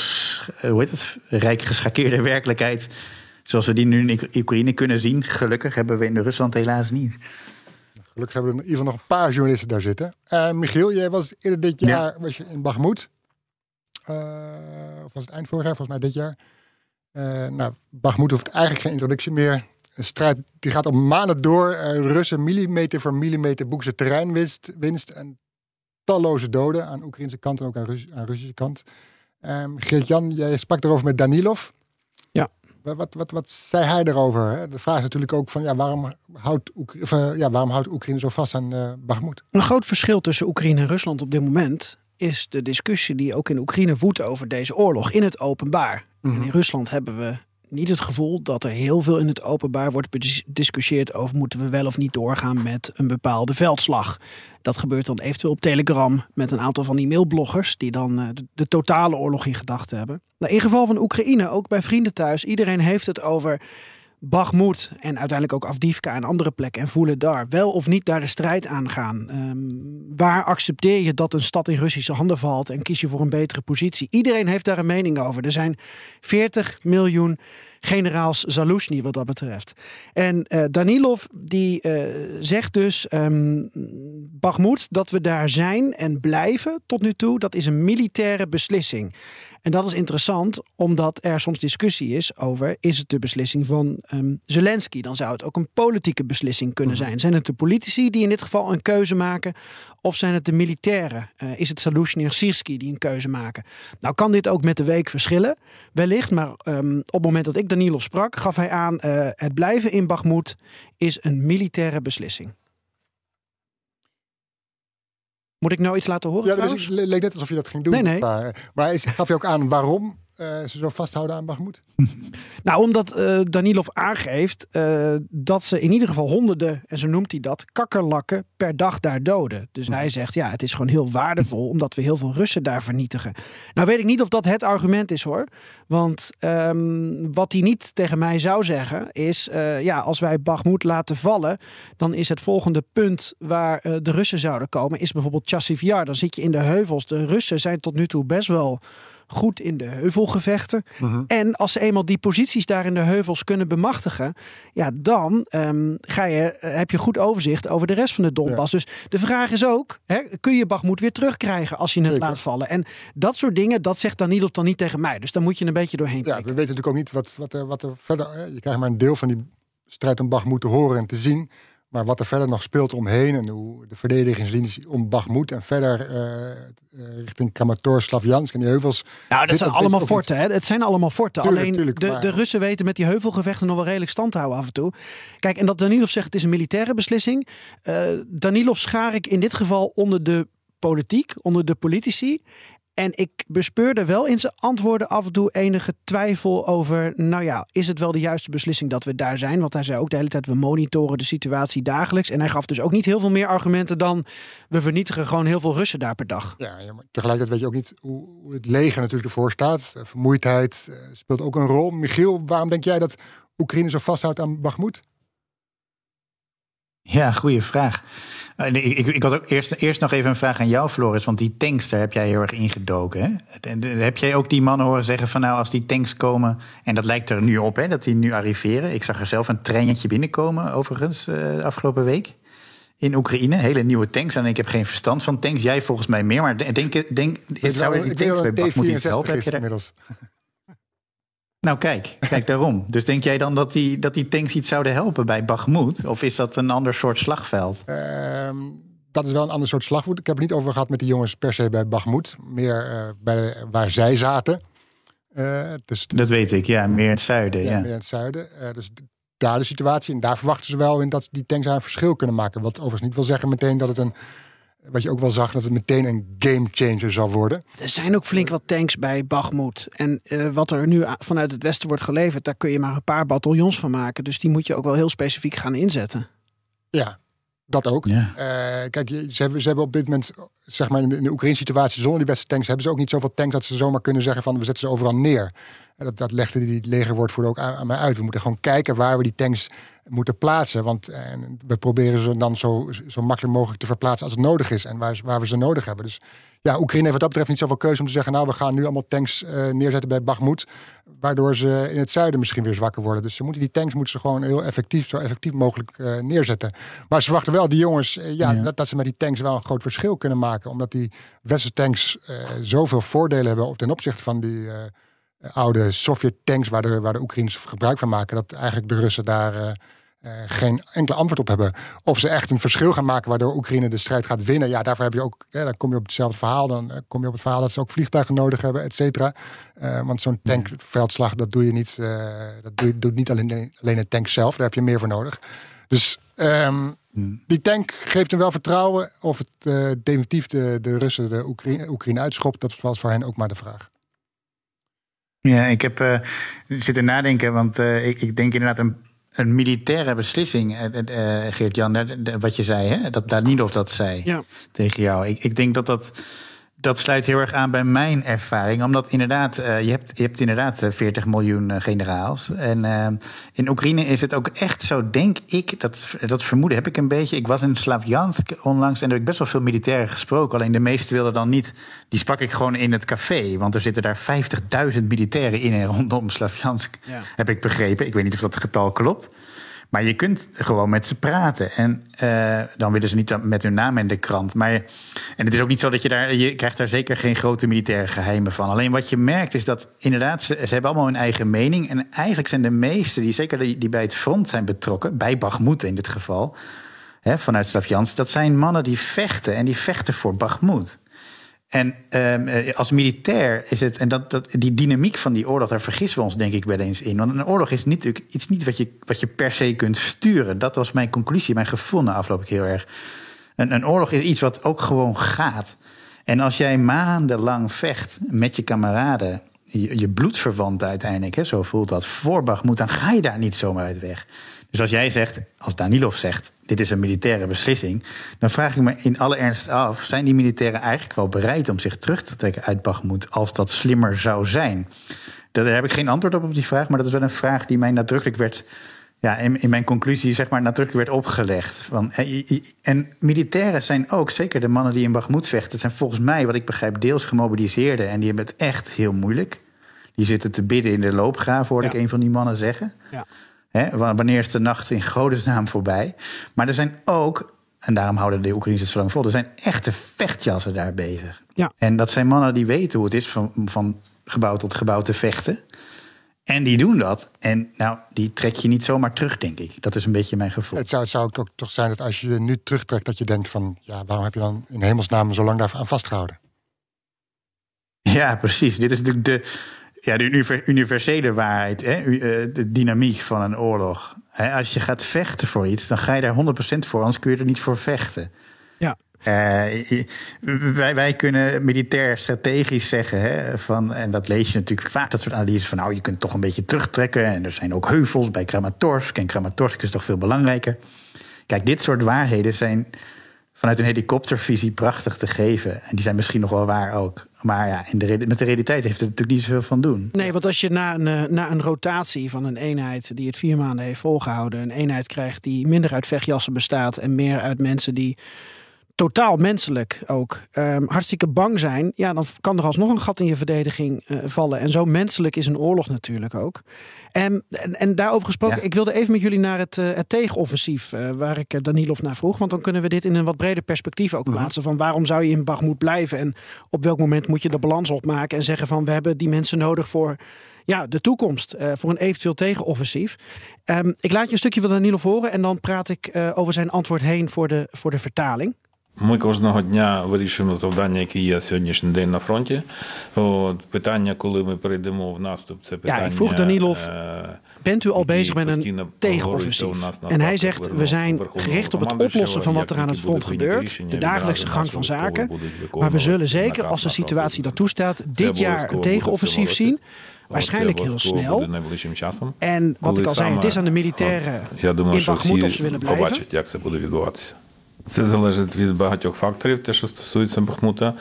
hoe heet het, rijk geschakeerde werkelijkheid zoals we die nu in Oekraïne kunnen zien. Gelukkig hebben we in Rusland helaas niet. Gelukkig hebben we in ieder geval nog een paar journalisten daar zitten. Uh, Michiel, jij was eerder dit jaar ja. was je in Bagmoed. Uh, of was het eind vorig jaar, volgens mij dit jaar. Uh, nou, Bagmoed hoeft eigenlijk geen introductie meer. Een strijd die gaat op maanden door. de Russen millimeter voor millimeter boeken ze terreinwinst winst en talloze doden aan de Oekraïnse kant en ook aan, Rus aan Russische kant. Um, Geert-Jan, jij sprak erover met Danilov. Ja. Wat, wat, wat zei hij erover? De vraag is natuurlijk ook van ja, waarom houdt, Oekra of, ja, waarom houdt Oekraïne zo vast aan uh, Bakhmut? Een groot verschil tussen Oekraïne en Rusland op dit moment is de discussie die ook in Oekraïne woedt over deze oorlog in het openbaar. Mm -hmm. En in Rusland hebben we niet het gevoel dat er heel veel in het openbaar wordt bediscussieerd over moeten we wel of niet doorgaan met een bepaalde veldslag. Dat gebeurt dan eventueel op Telegram met een aantal van die mailbloggers die dan uh, de, de, totale oorlog in gedachten hebben. Nou, in geval van Oekraïne, ook bij vrienden thuis, iedereen heeft het over Bakhmut en uiteindelijk ook Afdivka en andere plekken en voelen daar wel of niet daar de strijd aangaan. Um, waar accepteer je dat een stad in Russische handen valt en kies je voor een betere positie? Iedereen heeft daar een mening over. Er zijn 40 miljoen generaals Zaluzhny wat dat betreft. En uh, Danilov die uh, zegt dus, um, Bakhmut, dat we daar zijn en blijven tot nu toe, dat is een militaire beslissing. En dat is interessant, omdat er soms discussie is over: is het de beslissing van um, Zelensky? Dan zou het ook een politieke beslissing kunnen zijn. Zijn het de politici die in dit geval een keuze maken, of zijn het de militairen? Uh, is het Saluzhny en Sirski die een keuze maken? Nou, kan dit ook met de week verschillen, wellicht. Maar um, op het moment dat ik Danilov sprak, gaf hij aan: uh, het blijven in Bakhmut is een militaire beslissing. Moet ik nou iets laten horen? Ja, het leek net alsof je dat ging doen. Nee, nee. Maar, gaf je ook aan waarom uh, ze zo vasthouden aan Bakhmut? (laughs) Nou, omdat uh, Danilov aangeeft uh, dat ze in ieder geval honderden, en zo noemt hij dat, kakkerlakken per dag daar doden. Dus hij zegt, ja, het is gewoon heel waardevol omdat we heel veel Russen daar vernietigen. Nou weet ik niet of dat het argument is hoor. Want um, wat hij niet tegen mij zou zeggen is, ja, als wij Bakhmut laten vallen, dan is het volgende punt waar de Russen zouden komen, is bijvoorbeeld Chassiv Yar. Dan zit je in de heuvels. De Russen zijn tot nu toe best wel goed in de heuvelgevechten. Mhm. En als ze eenmaal die posities daar in de heuvels kunnen bemachtigen, ja, dan um, ga je, heb je goed overzicht over de rest van de Donbass. Ja. Dus de vraag is ook, hè, kun je Bakhmut weer terugkrijgen als je het Zeker. laat vallen? En dat soort dingen, dat zegt Danilov dan niet tegen mij. Dus daar moet je een beetje doorheen kijken. Ja, we weten natuurlijk ook niet wat, wat, er, wat er verder... Je krijgt maar een deel van die strijd om Bakhmut te horen en te zien. Maar wat er verder nog speelt omheen en hoe de verdedigingslinie om Bakhmut en verder uh, uh, richting Kramator, Slavjansk en die heuvels. Nou, dat zijn allemaal forten. Hè? Het zijn allemaal forten. Tuurlijk, Alleen tuurlijk, de, maar- de Russen weten met die heuvelgevechten nog wel redelijk stand te houden af en toe. Kijk, en dat Danilov zegt het is een militaire beslissing. Uh, Danilov schaar ik in dit geval onder de politiek, onder de politici. En ik bespeurde wel in zijn antwoorden af en toe enige twijfel over, nou ja, is het wel de juiste beslissing dat we daar zijn? Want hij zei ook de hele tijd, we monitoren de situatie dagelijks. En hij gaf dus ook niet heel veel meer argumenten dan, we vernietigen gewoon heel veel Russen daar per dag. Ja, ja maar tegelijkertijd weet je ook niet hoe, hoe het leger natuurlijk ervoor staat. Uh, Vermoeidheid uh, speelt ook een rol. Michiel, waarom denk jij dat Oekraïne zo vasthoudt aan Bakhmut? Ja, goede vraag. Uh, ik, ik, ik, had ook eerst, eerst nog even een vraag aan jou, Floris. Want die tanks, daar heb jij heel erg ingedoken. Hè? Heb jij ook die mannen horen zeggen van nou, als die tanks komen... en dat lijkt er nu op, hè, dat die nu arriveren. Ik zag er zelf een treintje binnenkomen, overigens, uh, afgelopen week. In Oekraïne, hele nieuwe tanks. En ik heb geen verstand van tanks. Jij volgens mij meer. Maar denk, denk, zou je die tanks bij je inmiddels. Nou, kijk, kijk daarom. Dus denk jij dan dat die, dat die tanks iets zouden helpen bij Bakhmut? Of is dat een ander soort slagveld? Uh, dat is wel een ander soort slagveld. Ik heb het niet over gehad met die jongens per se bij Bakhmut. Meer uh, bij, waar zij zaten. Uh, dus, dat weet ik, ja. Meer in het zuiden. Ja, ja. meer in het zuiden. Uh, dus daar de situatie. En daar verwachten ze wel in dat die tanks daar een verschil kunnen maken. Wat overigens niet wil zeggen meteen dat het een wat je ook wel zag, dat het meteen een game changer zal worden. Er zijn ook flink wat tanks bij Bakhmut. En uh, wat er nu vanuit het westen wordt geleverd, daar kun je maar een paar bataljons van maken. Dus die moet je ook wel heel specifiek gaan inzetten. Ja, dat ook. Ja. Uh, kijk, ze hebben, ze hebben op dit moment, zeg maar in de, in de Oekraïnse situatie, zonder die beste tanks, hebben ze ook niet zoveel tanks dat ze zomaar kunnen zeggen van we zetten ze overal neer. En dat, dat legde die legerwoordvoerder ook aan, aan mij uit. We moeten gewoon kijken waar we die tanks moeten plaatsen. Want eh, we proberen ze dan zo, zo makkelijk mogelijk te verplaatsen als het nodig is. En waar, waar we ze nodig hebben. Dus ja, Oekraïne heeft wat dat betreft niet zoveel keuze om te zeggen... nou, we gaan nu allemaal tanks uh, neerzetten bij Bakhmut. Waardoor ze in het zuiden misschien weer zwakker worden. Dus ze moeten die tanks moeten ze gewoon heel effectief, zo effectief mogelijk uh, neerzetten. Maar ze verwachten wel, die jongens, uh, ja, ja. Dat, dat ze met die tanks wel een groot verschil kunnen maken. Omdat die westerse tanks zoveel voordelen hebben ten opzichte van die oude Sovjet-tanks... waar de, waar de Oekraïners gebruik van maken. Dat eigenlijk de Russen daar... Uh, geen enkele antwoord op hebben. Of ze echt een verschil gaan maken waardoor Oekraïne de strijd gaat winnen. Ja, daarvoor heb je ook, ja, dan kom je op hetzelfde verhaal. Dan uh, kom je op het verhaal dat ze ook vliegtuigen nodig hebben, et cetera. Uh, want zo'n tankveldslag, dat doe je niet. dat doe je, doet niet alleen, alleen een tank zelf. Daar heb je meer voor nodig. Dus um, hmm. die tank geeft hem wel vertrouwen. Of het definitief de, de Russen de Oekraïne, Oekraïne uitschopt, dat was voor hen ook maar de vraag. Ja, ik heb uh, zitten nadenken, want uh, ik, ik denk inderdaad een, een militaire beslissing, uh, Geert-Jan, wat je zei, hè? dat Danilov dat zei ja. tegen jou. Ik, ik denk dat dat dat sluit heel erg aan bij mijn ervaring. Omdat inderdaad, uh, je, hebt, je hebt inderdaad 40 eh, miljoen uh, generaals. En uh, in Oekraïne is het ook echt zo, denk ik, dat, dat vermoeden heb ik een beetje. Ik was in Slavjansk onlangs en er heb ik best wel veel militairen gesproken. Alleen de meesten wilden dan niet, die sprak ik gewoon in het café. Want er zitten daar 50.000 militairen in en rondom Slavjansk, ja. heb ik begrepen. Ik weet niet of dat getal klopt. Maar je kunt gewoon met ze praten. En uh, dan willen ze niet met hun naam in de krant. Maar, en het is ook niet zo dat je daar. Je krijgt daar zeker geen grote militaire geheimen van. Alleen wat je merkt is dat inderdaad, ze, ze hebben allemaal hun eigen mening. En eigenlijk zijn de meesten, die zeker die, die bij het front zijn betrokken, bij Bagmoed in dit geval, hè, vanuit Slavjans, dat zijn mannen die vechten. En die vechten voor Bagmoed. En um, als militair is het, en dat, dat, die dynamiek van die oorlog, daar vergissen we ons denk ik wel eens in. Want een oorlog is niet, iets niet wat je, wat je per se kunt sturen. Dat was mijn conclusie, mijn gevoel na afloop ik heel erg. Een, een oorlog is iets wat ook gewoon gaat. En als jij maandenlang vecht met je kameraden, je, je bloedverwant uiteindelijk, hè, zo voelt dat, voor Bagmoed, dan ga je daar niet zomaar uit weg. Dus als jij zegt, als Danilov zegt, dit is een militaire beslissing, dan vraag ik me in alle ernst af: zijn die militairen eigenlijk wel bereid om zich terug te trekken uit Bagmoed als dat slimmer zou zijn? Daar heb ik geen antwoord op op die vraag, maar dat is wel een vraag die mij nadrukkelijk werd. Ja, in, in mijn conclusie zeg maar nadrukkelijk werd opgelegd. Van, en militairen zijn ook, zeker de mannen die in Bagmoed vechten, zijn volgens mij, wat ik begrijp, deels gemobiliseerden. En die hebben het echt heel moeilijk. Die zitten te bidden in de loopgraaf, hoorde ik een van die mannen zeggen. Ja. Hè, wanneer is de nacht in godesnaam voorbij? Maar er zijn ook, en daarom houden de Oekraïnse het zo lang vol, er zijn echte vechtjassen daar bezig. Ja. En dat zijn mannen die weten hoe het is van, van gebouw tot gebouw te vechten. En die doen dat. En nou, die trek je niet zomaar terug, denk ik. Dat is een beetje mijn gevoel. Het zou, het zou ook toch zijn dat als je je nu terugtrekt, dat je denkt van ja, waarom heb je dan in hemelsnaam zo lang daar aan vastgehouden? Ja, precies. Dit is natuurlijk de, ja, de universele waarheid, hè? Eh, de dynamiek van een oorlog. Als je gaat vechten voor iets, dan ga je daar 100% voor, anders kun je er niet voor vechten. Ja. Uh, wij, wij kunnen militair strategisch zeggen, hè, van, en dat lees je natuurlijk vaak, dat soort analyses van nou, je kunt toch een beetje terugtrekken. En er zijn ook heuvels bij Kramatorsk. En Kramatorsk is toch veel belangrijker. Kijk, dit soort waarheden zijn vanuit een helikoptervisie prachtig te geven. En die zijn misschien nog wel waar ook. Maar ja, in de, met de realiteit heeft het natuurlijk niet zoveel van doen. Nee, want als je na een, eh, na een rotatie van een eenheid die het vier maanden heeft volgehouden, een eenheid krijgt die minder uit vechtjassen bestaat en meer uit mensen die totaal menselijk ook um, hartstikke bang zijn, ja, dan kan er alsnog een gat in je verdediging uh, vallen. En zo menselijk is een oorlog natuurlijk ook. En, en, en daarover gesproken, ik wilde even met jullie naar het, uh, het tegenoffensief, uh, waar ik Danilov naar vroeg. Want dan kunnen we dit in een wat breder perspectief ook mhm. plaatsen. Van waarom zou je in Bagmoed blijven en op welk moment moet je de balans opmaken en zeggen van we hebben die mensen nodig voor ja, de toekomst uh, voor een eventueel tegenoffensief. Um, ik laat je een stukje van Danilov horen en dan praat ik uh, over zijn antwoord heen voor de, voor de vertaling. Ми кожного дня вирішуємо завдання, які є сьогоднішній день на фронті. От, Питання, коли ми перейдемо в наступ, це питання... Ja, ik vroeg Danilov, bent u al bezig met een tegenoffensief? En hij zegt, we zijn gericht op het oplossen van wat er aan het front gebeurt. De dagelijkse gang van zaken. Maar we zullen zeker, als de situatie dat toestaat, dit jaar een tegenoffensief zien. Waarschijnlijk heel snel. En wat ik al zei, het is aan de militairen in Bakhmut of ze willen blijven. Це залежить від багатьох факторів, те, що стосується Бахмута.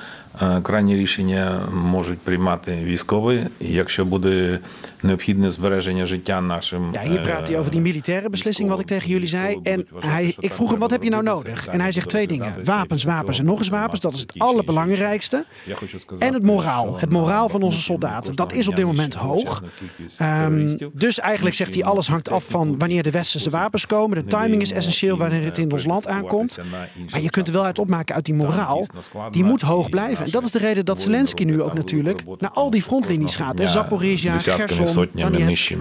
Крайні рішення можуть приймати військові. Якщо буде neophiedne збереження життя нашим. Ja, hier praat hij over die militaire beslissing, wat ik tegen jullie zei. En hij, ik vroeg hem, wat heb je nou nodig? En hij zegt twee dingen. Wapens, wapens en nog eens wapens. Dat is het allerbelangrijkste. En het moraal. Het moraal van onze soldaten. Dat is op dit moment hoog. Um, dus eigenlijk zegt hij, alles hangt af van wanneer de westerse wapens komen. De timing is essentieel wanneer het in ons land aankomt. Maar je kunt er wel uit opmaken uit die moraal. Die moet hoog blijven. En dat is de reden dat Zelensky nu ook natuurlijk naar al die frontlinies gaat. En Zaporizhia, Gerson, Donetsk.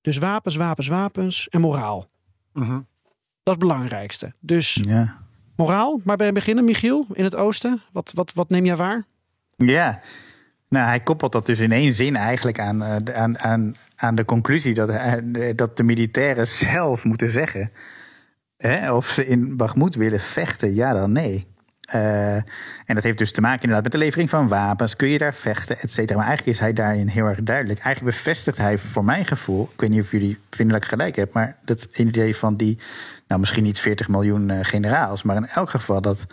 Dus wapens, wapens, wapens en moraal. Mhm. Dat is het belangrijkste. Dus ja. moraal, maar bij beginnen, Michiel, in het oosten. Wat, wat, wat neem jij waar? Ja, nou, hij koppelt dat dus in één zin eigenlijk aan, eh, aan, aan, aan de conclusie dat, eh, dat de militairen (laughs) zelf moeten zeggen hè, of ze in Bagmoed willen vechten, ja dan nee. Eh, en dat heeft dus te maken inderdaad met de levering van wapens. Kun je daar vechten, et cetera. Maar eigenlijk is hij daarin heel erg duidelijk. Eigenlijk bevestigt hij voor mijn gevoel... ik weet niet of jullie ik gelijk heb... maar dat idee van die, nou misschien niet 40 miljoen uh, generaals... maar in elk geval dat,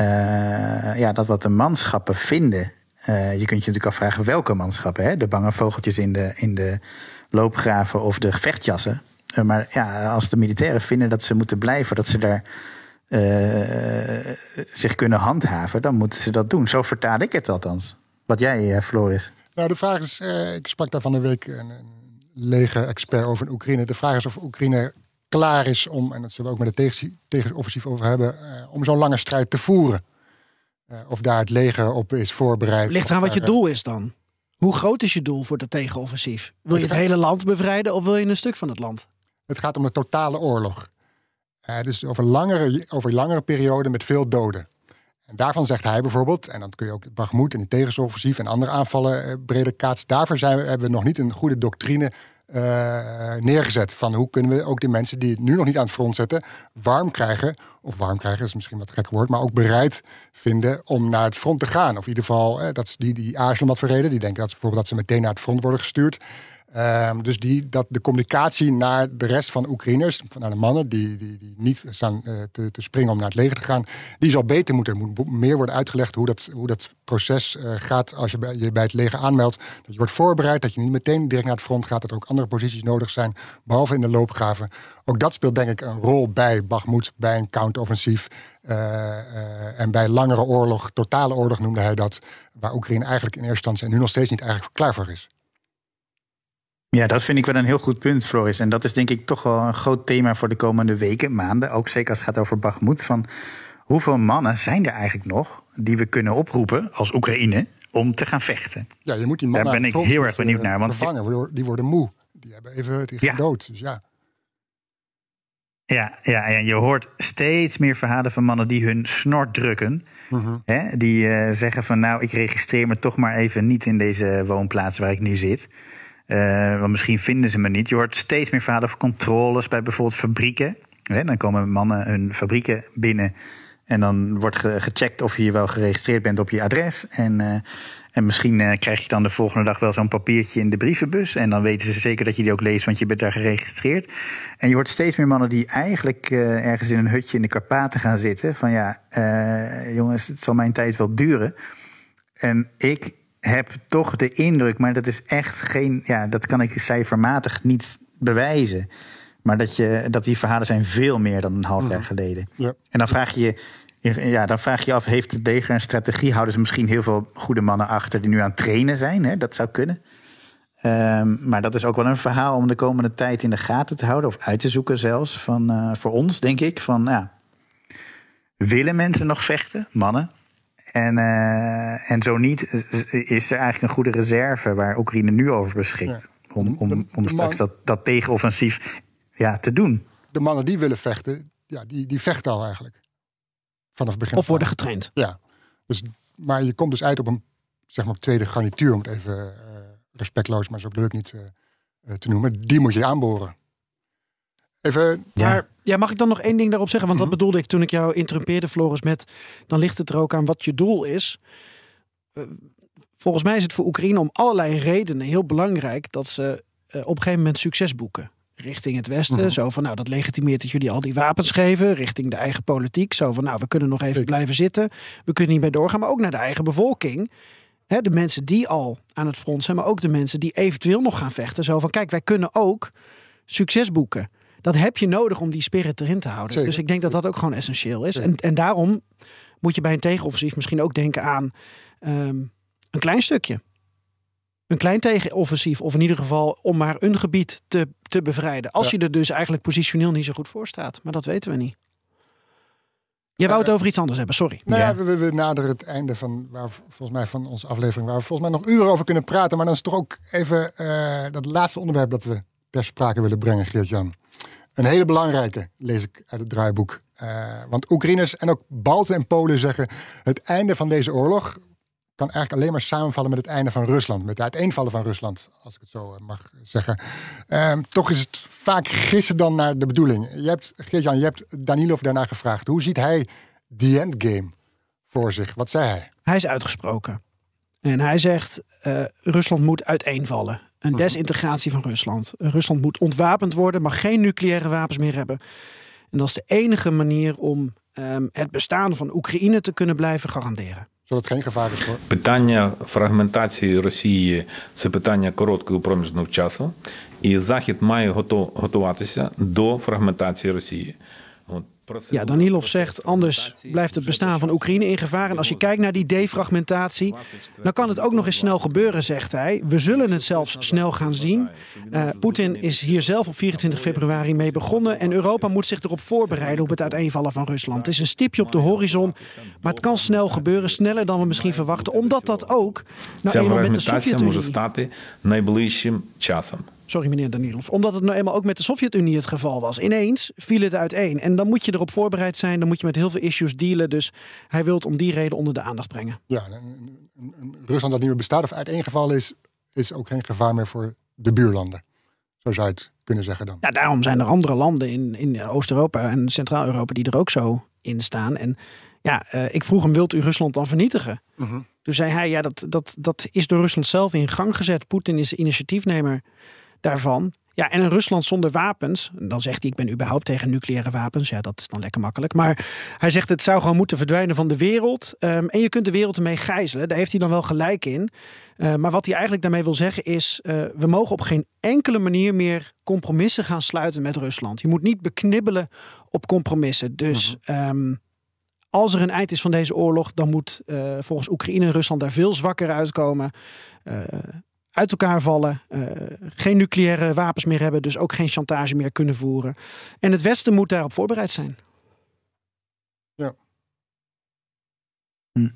uh, ja, dat wat de manschappen vinden... Je kunt je natuurlijk afvragen welke manschappen. Hè? De bange vogeltjes in de, in de loopgraven of de vechtjassen. Uh, maar ja, als de militairen vinden dat ze moeten blijven, dat ze daar uh, zich kunnen handhaven, dan moeten ze dat doen. Zo vertaal ik het althans. Wat jij, Floris? Nou, de vraag is, ik sprak daar van de week een, een leger-expert over in Oekraïne. De vraag is of Oekraïne klaar is om, en dat zullen we ook met de tegenoffensief over hebben, om zo'n lange strijd te voeren. Uh, of daar het leger op is voorbereid. Ligt eraan wat je doel is dan. Hoe groot is je doel voor dat tegenoffensief? Wil je het, het hele land bevrijden of wil je een stuk van het land? Het gaat om de totale oorlog. Uh, dus over langere, over langere periode met veel doden. En daarvan zegt hij bijvoorbeeld, en dan kun je ook Bagmoed en die tegensoffensief en andere aanvallen uh, breder kaatsen. Daarvoor zijn we, hebben we nog niet een goede doctrine uh, neergezet. Van hoe kunnen we ook die mensen die het nu nog niet aan het front zetten, warm krijgen. Of warm krijgen is misschien wat gek woord, maar ook bereid vinden om naar het front te gaan. Of in ieder geval, eh, dat die, die aarzelen wat voor reden. Die denken dat ze bijvoorbeeld dat ze meteen naar het front worden gestuurd. Um, dus die, dat de communicatie naar de rest van Oekraïners, naar de mannen die, die, die niet staan uh, te, te, springen om naar het leger te gaan, die zal beter moeten. Er moet meer worden uitgelegd hoe dat, hoe dat proces uh, gaat als je bij, je bij het leger aanmeldt. Dat je wordt voorbereid, dat je niet meteen direct naar het front gaat, dat er ook andere posities nodig zijn, behalve in de loopgraven. Ook dat speelt denk ik een rol bij Bakhmut, bij een counteroffensief. Uh, en bij langere oorlog, totale oorlog noemde hij dat, waar Oekraïne eigenlijk in eerste instantie en nu nog steeds niet eigenlijk klaar voor is. Ja, dat vind ik wel een heel goed punt, Floris. En dat is denk ik toch wel een groot thema voor de komende weken, maanden. Ook zeker als het gaat over Bagmoed. Van hoeveel mannen zijn er eigenlijk nog die we kunnen oproepen als Oekraïne om te gaan vechten? Ja, je moet die mannen Daar ben ik heel erg benieuwd naar. Want vervangen, die worden moe. Die hebben even die gaan ja. dood. Dus ja. Ja, ja, en je hoort steeds meer verhalen van mannen die hun snort drukken. Mm-hmm. Hè, die uh, zeggen van nou, ik registreer me toch maar even niet in deze woonplaats waar ik nu zit. Uh, want misschien vinden ze me niet. Je hoort steeds meer verhalen over controles bij bijvoorbeeld fabrieken. Hè, dan komen mannen hun fabrieken binnen. En dan wordt ge gecheckt of je wel geregistreerd bent op je adres. En, uh, en misschien uh, krijg je dan de volgende dag wel zo'n papiertje in de brievenbus. En dan weten ze zeker dat je die ook leest, want je bent daar geregistreerd. En je hoort steeds meer mannen die eigenlijk uh, ergens in een hutje in de Karpaten gaan zitten. Van ja, jongens, het zal mijn tijd wel duren. En ik heb toch de indruk, maar dat is echt geen. Ja, dat kan ik cijfermatig niet bewijzen. Maar dat, je, dat die verhalen zijn veel meer dan een half jaar geleden. Ja. En dan vraag je ja, dan vraag je af, heeft het leger een strategie? Houden ze misschien heel veel goede mannen achter die nu aan het trainen zijn? Hè? Dat zou kunnen. Um, maar dat is ook wel een verhaal om de komende tijd in de gaten te houden. Of uit te zoeken zelfs. Van, uh, voor ons, denk ik. Van, ja, willen mensen nog vechten? Mannen. En, uh, en zo niet, is er eigenlijk een goede reserve waar Oekraïne nu over beschikt. Ja. Om, om, om straks dat, dat tegenoffensief ja, te doen. De mannen die willen vechten, ja, die, die vechten al eigenlijk. Vanaf het begin. Of worden getraind. Ja. Dus, maar je komt dus uit op een zeg maar, tweede garnituur, om het even uh, respectloos, maar zo leuk niet uh, te noemen. Die moet je aanboren. Even. Ja. Maar ja, mag ik dan nog één ding daarop zeggen? Want mm -hmm. dat bedoelde ik toen ik jou interrumpeerde, Floris, met dan ligt het er ook aan wat je doel is. Uh, volgens mij is het voor Oekraïne om allerlei redenen heel belangrijk dat ze uh, op een gegeven moment succes boeken. Richting het Westen. Mm -hmm. Zo van, nou, dat legitimeert dat jullie al die wapens geven. Richting de eigen politiek. Zo van, nou, we kunnen nog even blijven zitten. We kunnen niet meer doorgaan. Maar ook naar de eigen bevolking. He, de mensen die al aan het front zijn. Maar ook de mensen die eventueel nog gaan vechten. Zo van, kijk, wij kunnen ook succes boeken dat heb je nodig om die spirit erin te houden. Zeker. Dus ik denk dat dat ook gewoon essentieel is. En, en daarom moet je bij een tegenoffensief misschien ook denken aan um, een klein stukje. Een klein tegenoffensief, of in ieder geval om maar een gebied te, te bevrijden. Als ja. je er dus eigenlijk positioneel niet zo goed voor staat. Maar dat weten we niet. Jij wou het over iets anders hebben, sorry. Nou ja, ja we, we, naderen het einde van, waar, volgens mij, van onze aflevering, waar we volgens mij nog uren over kunnen praten. Maar dan is toch ook even uh, dat laatste onderwerp dat we ter sprake willen brengen, Geert-Jan. Een hele belangrijke, lees ik uit het draaiboek. Uh, want Oekraïners en ook Balten en Polen zeggen... het einde van deze oorlog kan eigenlijk alleen maar samenvallen met het einde van Rusland. Met het uiteenvallen van Rusland, als ik het zo mag zeggen. Uh, toch is het vaak gissen dan naar de bedoeling. Je hebt, Geert-Jan, je hebt Danilov daarna gevraagd. Hoe ziet hij the endgame? voor zich. Wat zei hij? Hij is uitgesproken. En hij zegt, uh, Rusland moet uiteenvallen. Een Mhm. desintegratie van Rusland. Rusland moet ontwapend worden, mag geen nucleaire wapens meer hebben. En dat is de enige manier om um, het bestaan van Oekraïne te kunnen blijven garanderen. Zodat het geen gevaar is voor. Питання фрагментації Росії це питання короткого проміжного часу, і Захід має готуватися до фрагментації Росії. Ja, Danilov zegt, anders blijft het bestaan van Oekraïne in gevaar. En als je kijkt naar die defragmentatie, dan kan het ook nog eens snel gebeuren, zegt hij. We zullen het zelfs snel gaan zien. Uh, Poetin is hier zelf op 24 februari mee begonnen. En Europa moet zich erop voorbereiden op het uiteenvallen van Rusland. Het is een stipje op de horizon, maar het kan snel gebeuren. Sneller dan we misschien verwachten, omdat dat ook nou eenmaal met de Sovjet-Unie... Sorry meneer Danilov. Omdat het nou eenmaal ook met de Sovjet-Unie het geval was. Ineens viel het uiteen. En dan moet je erop voorbereid zijn. Dan moet je met heel veel issues dealen. Dus hij wil het om die reden onder de aandacht brengen. Ja, een, een, een Rusland dat niet meer bestaat of uiteengevallen is, is ook geen gevaar meer voor de buurlanden. Zo zou je het kunnen zeggen dan. Ja, daarom zijn er andere landen in, in Oost-Europa en Centraal-Europa die er ook zo in staan. En ja, uh, ik vroeg hem, wilt u Rusland dan vernietigen? -hmm. Toen zei hij, ja, dat, dat, dat is door Rusland zelf in gang gezet. Poetin is de initiatiefnemer daarvan. Ja, en een Rusland zonder wapens. Dan zegt hij, ik ben überhaupt tegen nucleaire wapens. Ja, dat is dan lekker makkelijk. Maar hij zegt, het zou gewoon moeten verdwijnen van de wereld. Um, en je kunt de wereld ermee gijzelen. Daar heeft hij dan wel gelijk in. Uh, maar wat hij eigenlijk daarmee wil zeggen is... Uh, we mogen op geen enkele manier meer compromissen gaan sluiten met Rusland. Je moet niet beknibbelen op compromissen. Dus... -huh. um, als er een eind is van deze oorlog, dan moet uh, volgens Oekraïne en Rusland daar veel zwakker uitkomen. Uh, uit elkaar vallen, uh, geen nucleaire wapens meer hebben, dus ook geen chantage meer kunnen voeren. En het Westen moet daarop voorbereid zijn. Ja. Hm.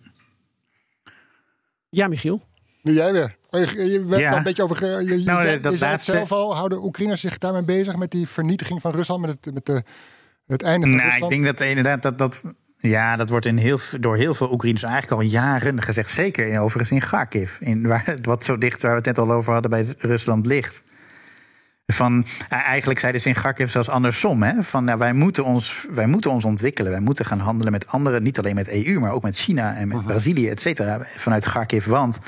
Ja, Michiel. Nu jij weer. Je, je werd Ja. een beetje over. Je, je, Nou, zei, dat je zei het laatste- zelf al. Houden Oekraïners zich daarmee bezig met die vernietiging van Rusland, met het, met de, het einde van Nou, ik denk dat inderdaad dat. dat ja, dat wordt in heel, door heel veel Oekraïners eigenlijk al jaren gezegd. Zeker in, overigens in Kharkiv. In, waar, wat zo dicht waar we het net al over hadden bij Rusland ligt. Van, eh, eigenlijk zeiden ze in Kharkiv zelfs andersom. Hè? Van, nou, wij, moeten ons, wij moeten ons ontwikkelen. Wij moeten gaan handelen met anderen. Niet alleen met EU, maar ook met China en met Brazilië, et cetera. Vanuit Kharkiv. Want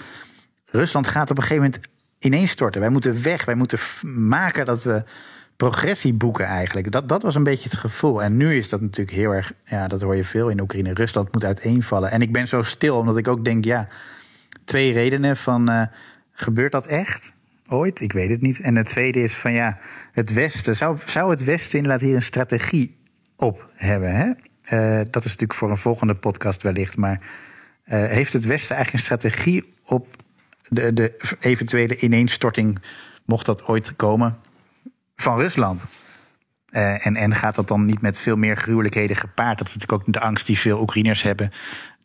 Rusland gaat op een gegeven moment ineenstorten. Wij moeten weg. Wij moeten maken dat we progressie boeken eigenlijk. Dat, dat was een beetje het gevoel. En nu is dat natuurlijk heel erg... Ja, dat hoor je veel in Oekraïne. Rusland moet uiteenvallen. En ik ben zo stil omdat ik ook denk... Ja, twee redenen van... eh, gebeurt dat echt? Ooit? Ik weet het niet. En het tweede is van ja, het Westen. Zou, zou het Westen inderdaad hier een strategie op hebben? Hè? Eh, dat is natuurlijk voor een volgende podcast wellicht. Maar eh, heeft het Westen eigenlijk een strategie op de, de eventuele ineenstorting, mocht dat ooit komen, van Rusland? Eh, en, en gaat dat dan niet met veel meer gruwelijkheden gepaard? Dat is natuurlijk ook de angst die veel Oekraïners hebben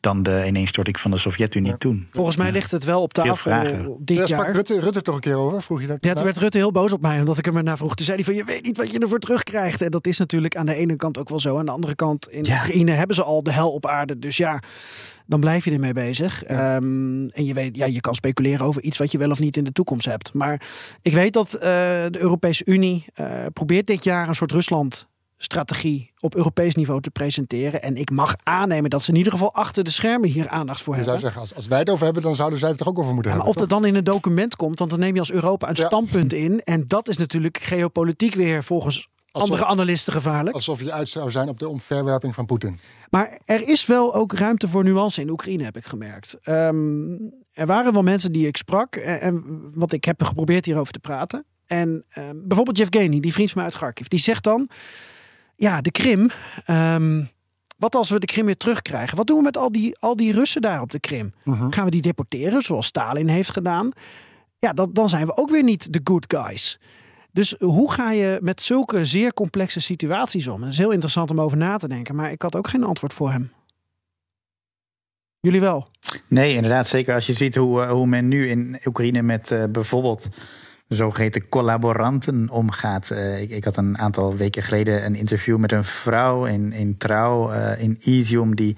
dan de ineenstorting van de Sovjet-Unie toen. Volgens mij ligt het wel op tafel vragen. dit sprak jaar. Rutte, Rutte toch een keer over? Vroeg je dat? Ja, toen werd Rutte heel boos op mij, omdat ik hem ernaar vroeg. Toen zei hij van, je weet niet wat je ervoor terugkrijgt. En dat is natuurlijk aan de ene kant ook wel zo. Aan de andere kant, in Ja. Oekraïne hebben ze al de hel op aarde. Dus ja, dan blijf je ermee bezig. Ehm, en je, weet, ja, je kan speculeren over iets wat je wel of niet in de toekomst hebt. Maar ik weet dat eh, de Europese Unie eh, probeert dit jaar een soort Rusland strategie op Europees niveau te presenteren. En ik mag aannemen dat ze in ieder geval achter de schermen hier aandacht voor hebben. zou zeggen, als, als wij het over hebben, dan zouden zij het er ook over moeten Ja, maar hebben. of dat dan in een document komt, want dan neem je als Europa een Ja. standpunt (laughs) in. En dat is natuurlijk geopolitiek weer volgens andere analisten gevaarlijk. Alsof je uit zou zijn op de omverwerping van Poetin. Maar er is wel ook ruimte voor nuance in Oekraïne, heb ik gemerkt. Ehm, er waren wel mensen die ik sprak, en, en wat ik heb geprobeerd hierover te praten. En ehm, bijvoorbeeld Yevgeny, die vriend van mij uit Kharkiv, die zegt dan: Ja, de Krim. ehm, wat als we de Krim weer terugkrijgen? Wat doen we met al die, al die Russen daar op de Krim? Gaan we die deporteren, zoals Stalin heeft gedaan? Ja, dan, dan zijn we ook weer niet de good guys. Dus hoe ga je met zulke zeer complexe situaties om? Het is heel interessant om over na te denken, maar ik had ook geen antwoord voor hem. Jullie wel? Nee, inderdaad. Zeker als je ziet hoe, eh, hoe men nu in Oekraïne met eh, bijvoorbeeld zogeheten collaboranten omgaat. Eh, ik, ik had een aantal weken geleden een interview met een vrouw in, in Trouw, eh, in Izium, die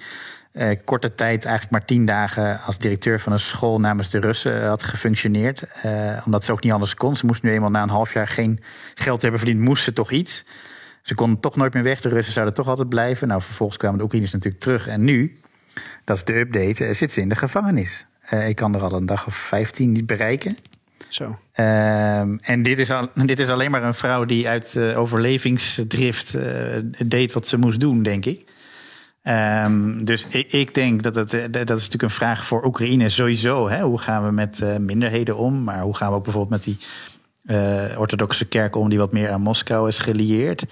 eh, korte tijd, eigenlijk maar tien dagen, als directeur van een school namens de Russen had gefunctioneerd. Omdat ze ook niet anders kon. Ze moest nu eenmaal na een half jaar geen geld hebben verdiend, moest ze toch iets. Ze kon toch nooit meer weg. De Russen zouden toch altijd blijven. Nou, vervolgens kwamen de Oekraïners natuurlijk terug. En nu Dat is de update. zit ze in de gevangenis. ik kan er al een dag of 15 niet bereiken. Zo. Ehm, en dit is, al, dit is alleen maar een vrouw die uit overlevingsdrift deed wat ze moest doen, denk ik. Um, dus ik, ik, denk dat het, dat is natuurlijk een vraag voor Oekraïne sowieso. Hè? Hoe gaan we met minderheden om? Maar hoe gaan we ook bijvoorbeeld met die orthodoxe kerk om die wat meer aan Moskou is gelieerd?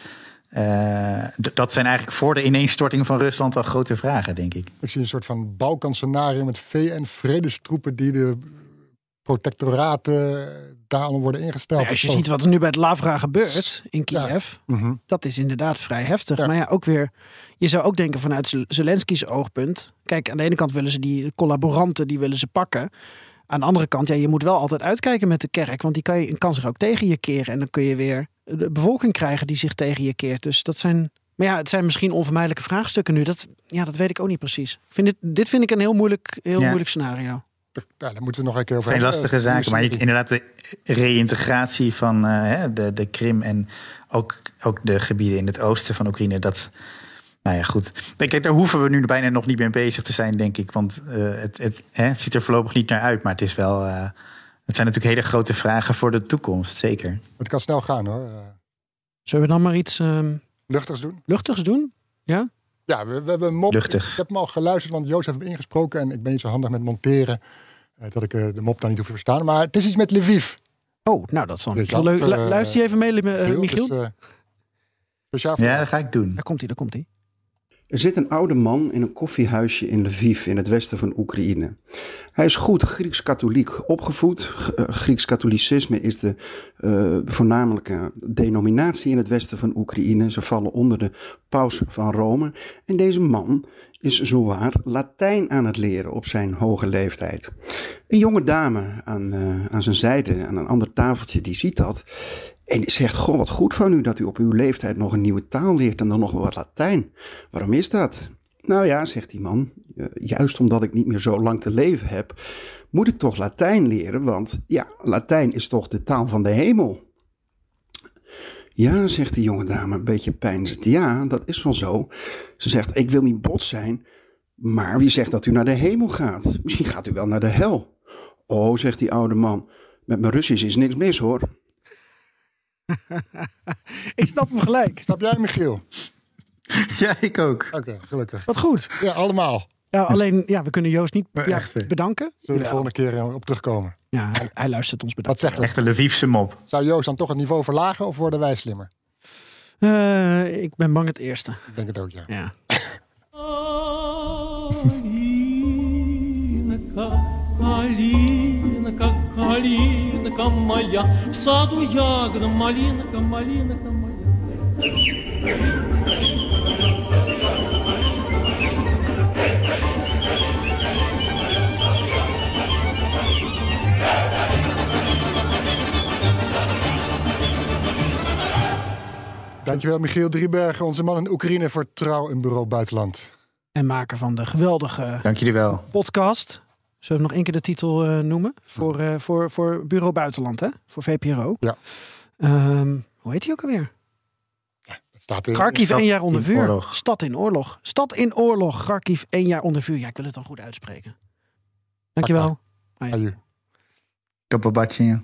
Dat zijn eigenlijk voor de ineenstorting van Rusland al grote vragen, denk ik. Ik zie een soort van Balkanscenario met VN-vredestroepen die de protectoraten daar allemaal worden ingesteld. Ja, als je ziet wat er nu bij het Lavra gebeurt in Kiev, mhm. dat is inderdaad vrij heftig. Maar ja, ook weer, je zou ook denken vanuit Zelensky's oogpunt. Kijk, aan de ene kant willen ze die collaboranten, die willen ze pakken. Aan de andere kant, ja, je moet wel altijd uitkijken met de kerk, want die kan, je, kan zich ook tegen je keren. En dan kun je weer de bevolking krijgen die zich tegen je keert. Dus dat zijn maar ja, het zijn misschien onvermijdelijke vraagstukken nu. Dat, ja, dat weet ik ook niet precies. Vind dit, dit vind ik een heel moeilijk, heel moeilijk scenario. Ja, daar moeten we nog een keer over Geen lastige zaken, maar inderdaad de reïntegratie van uh, de, de Krim en ook, ook de gebieden in het oosten van Oekraïne. Dat, nou ja, goed. Kijk, daar hoeven we nu bijna nog niet mee bezig te zijn, denk ik. Want uh, het, het, hè, het, ziet er voorlopig niet naar uit, maar het is wel. Uh, het zijn natuurlijk hele grote vragen voor de toekomst, zeker. Het kan snel gaan hoor. Zullen we dan maar iets. Um, luchtigs doen? Luchtigs doen? Ja? Ja, we, we hebben mop. Luchtig. Ik heb hem al geluisterd, want Joost heeft hem ingesproken. En ik ben niet zo handig met monteren. Uh, dat ik uh, de mop dan niet hoef te verstaan. Maar het is iets met Lviv. Oh, nou dat is wel heel leuk. Uh, Luister je even mee, Michiel? Dus, ja, dat ga ik doen. Daar komt hij, daar komt hij. Er zit een oude man in een koffiehuisje in Lviv, in het westen van Oekraïne. Hij is goed Grieks-katholiek opgevoed. Uh, Grieks-katholicisme is de uh, voornamelijke denominatie in het westen van Oekraïne. Ze vallen onder de paus van Rome. En deze man is zowaar Latijn aan het leren op zijn hoge leeftijd. Een jonge dame aan, uh, aan zijn zijde, aan een ander tafeltje, die ziet dat en zegt, goh, wat goed van u dat u op uw leeftijd nog een nieuwe taal leert en dan nog wel wat Latijn. Waarom is dat? Nou ja, zegt die man, juist omdat ik niet meer zo lang te leven heb, moet ik toch Latijn leren, want ja, Latijn is toch de taal van de hemel. Ja, zegt de jonge dame, een beetje pijnzend. Ja, dat is wel zo. Ze zegt, ik wil niet bot zijn, maar wie zegt dat u naar de hemel gaat? Misschien gaat u wel naar de hel. Oh, zegt die oude man, met mijn Russisch is niks mis hoor. (laughs) ik snap hem gelijk. Snap jij, Michiel? (laughs) Ja, ik ook. Oké, gelukkig. Wat goed. Ja, allemaal. Ja, alleen, ja, we kunnen Joost niet ja, bedanken. Zullen we de volgende keer eh, op terugkomen? Ja, hij, hij luistert ons bedankt. Wat zegt Echt een Lvivse mop. Zou Joost dan toch het niveau verlagen of worden wij slimmer? Uh, ik ben bang het eerste. Ik denk het ook, ja. Ja малинка моя, в саду ягода, малинка, малинка моя. Dankjewel Michiel Driebergen, onze man in Oekraïne voor Trouw in Bureau Buitenland. En maken van de geweldige Dank jullie wel. podcast. Zullen we nog één keer de titel uh, noemen? Voor, uh, voor, voor Bureau Buitenland, hè? Voor VPRO. Ja. Um, hoe heet hij ook alweer? Ja, staat in, Kharkiv één jaar onder vuur. Oorlog. Stad in oorlog. Stad in oorlog. Kharkiv één jaar onder vuur. Ja, ik wil het dan goed uitspreken. Dankjewel. Aju. Kappabatje.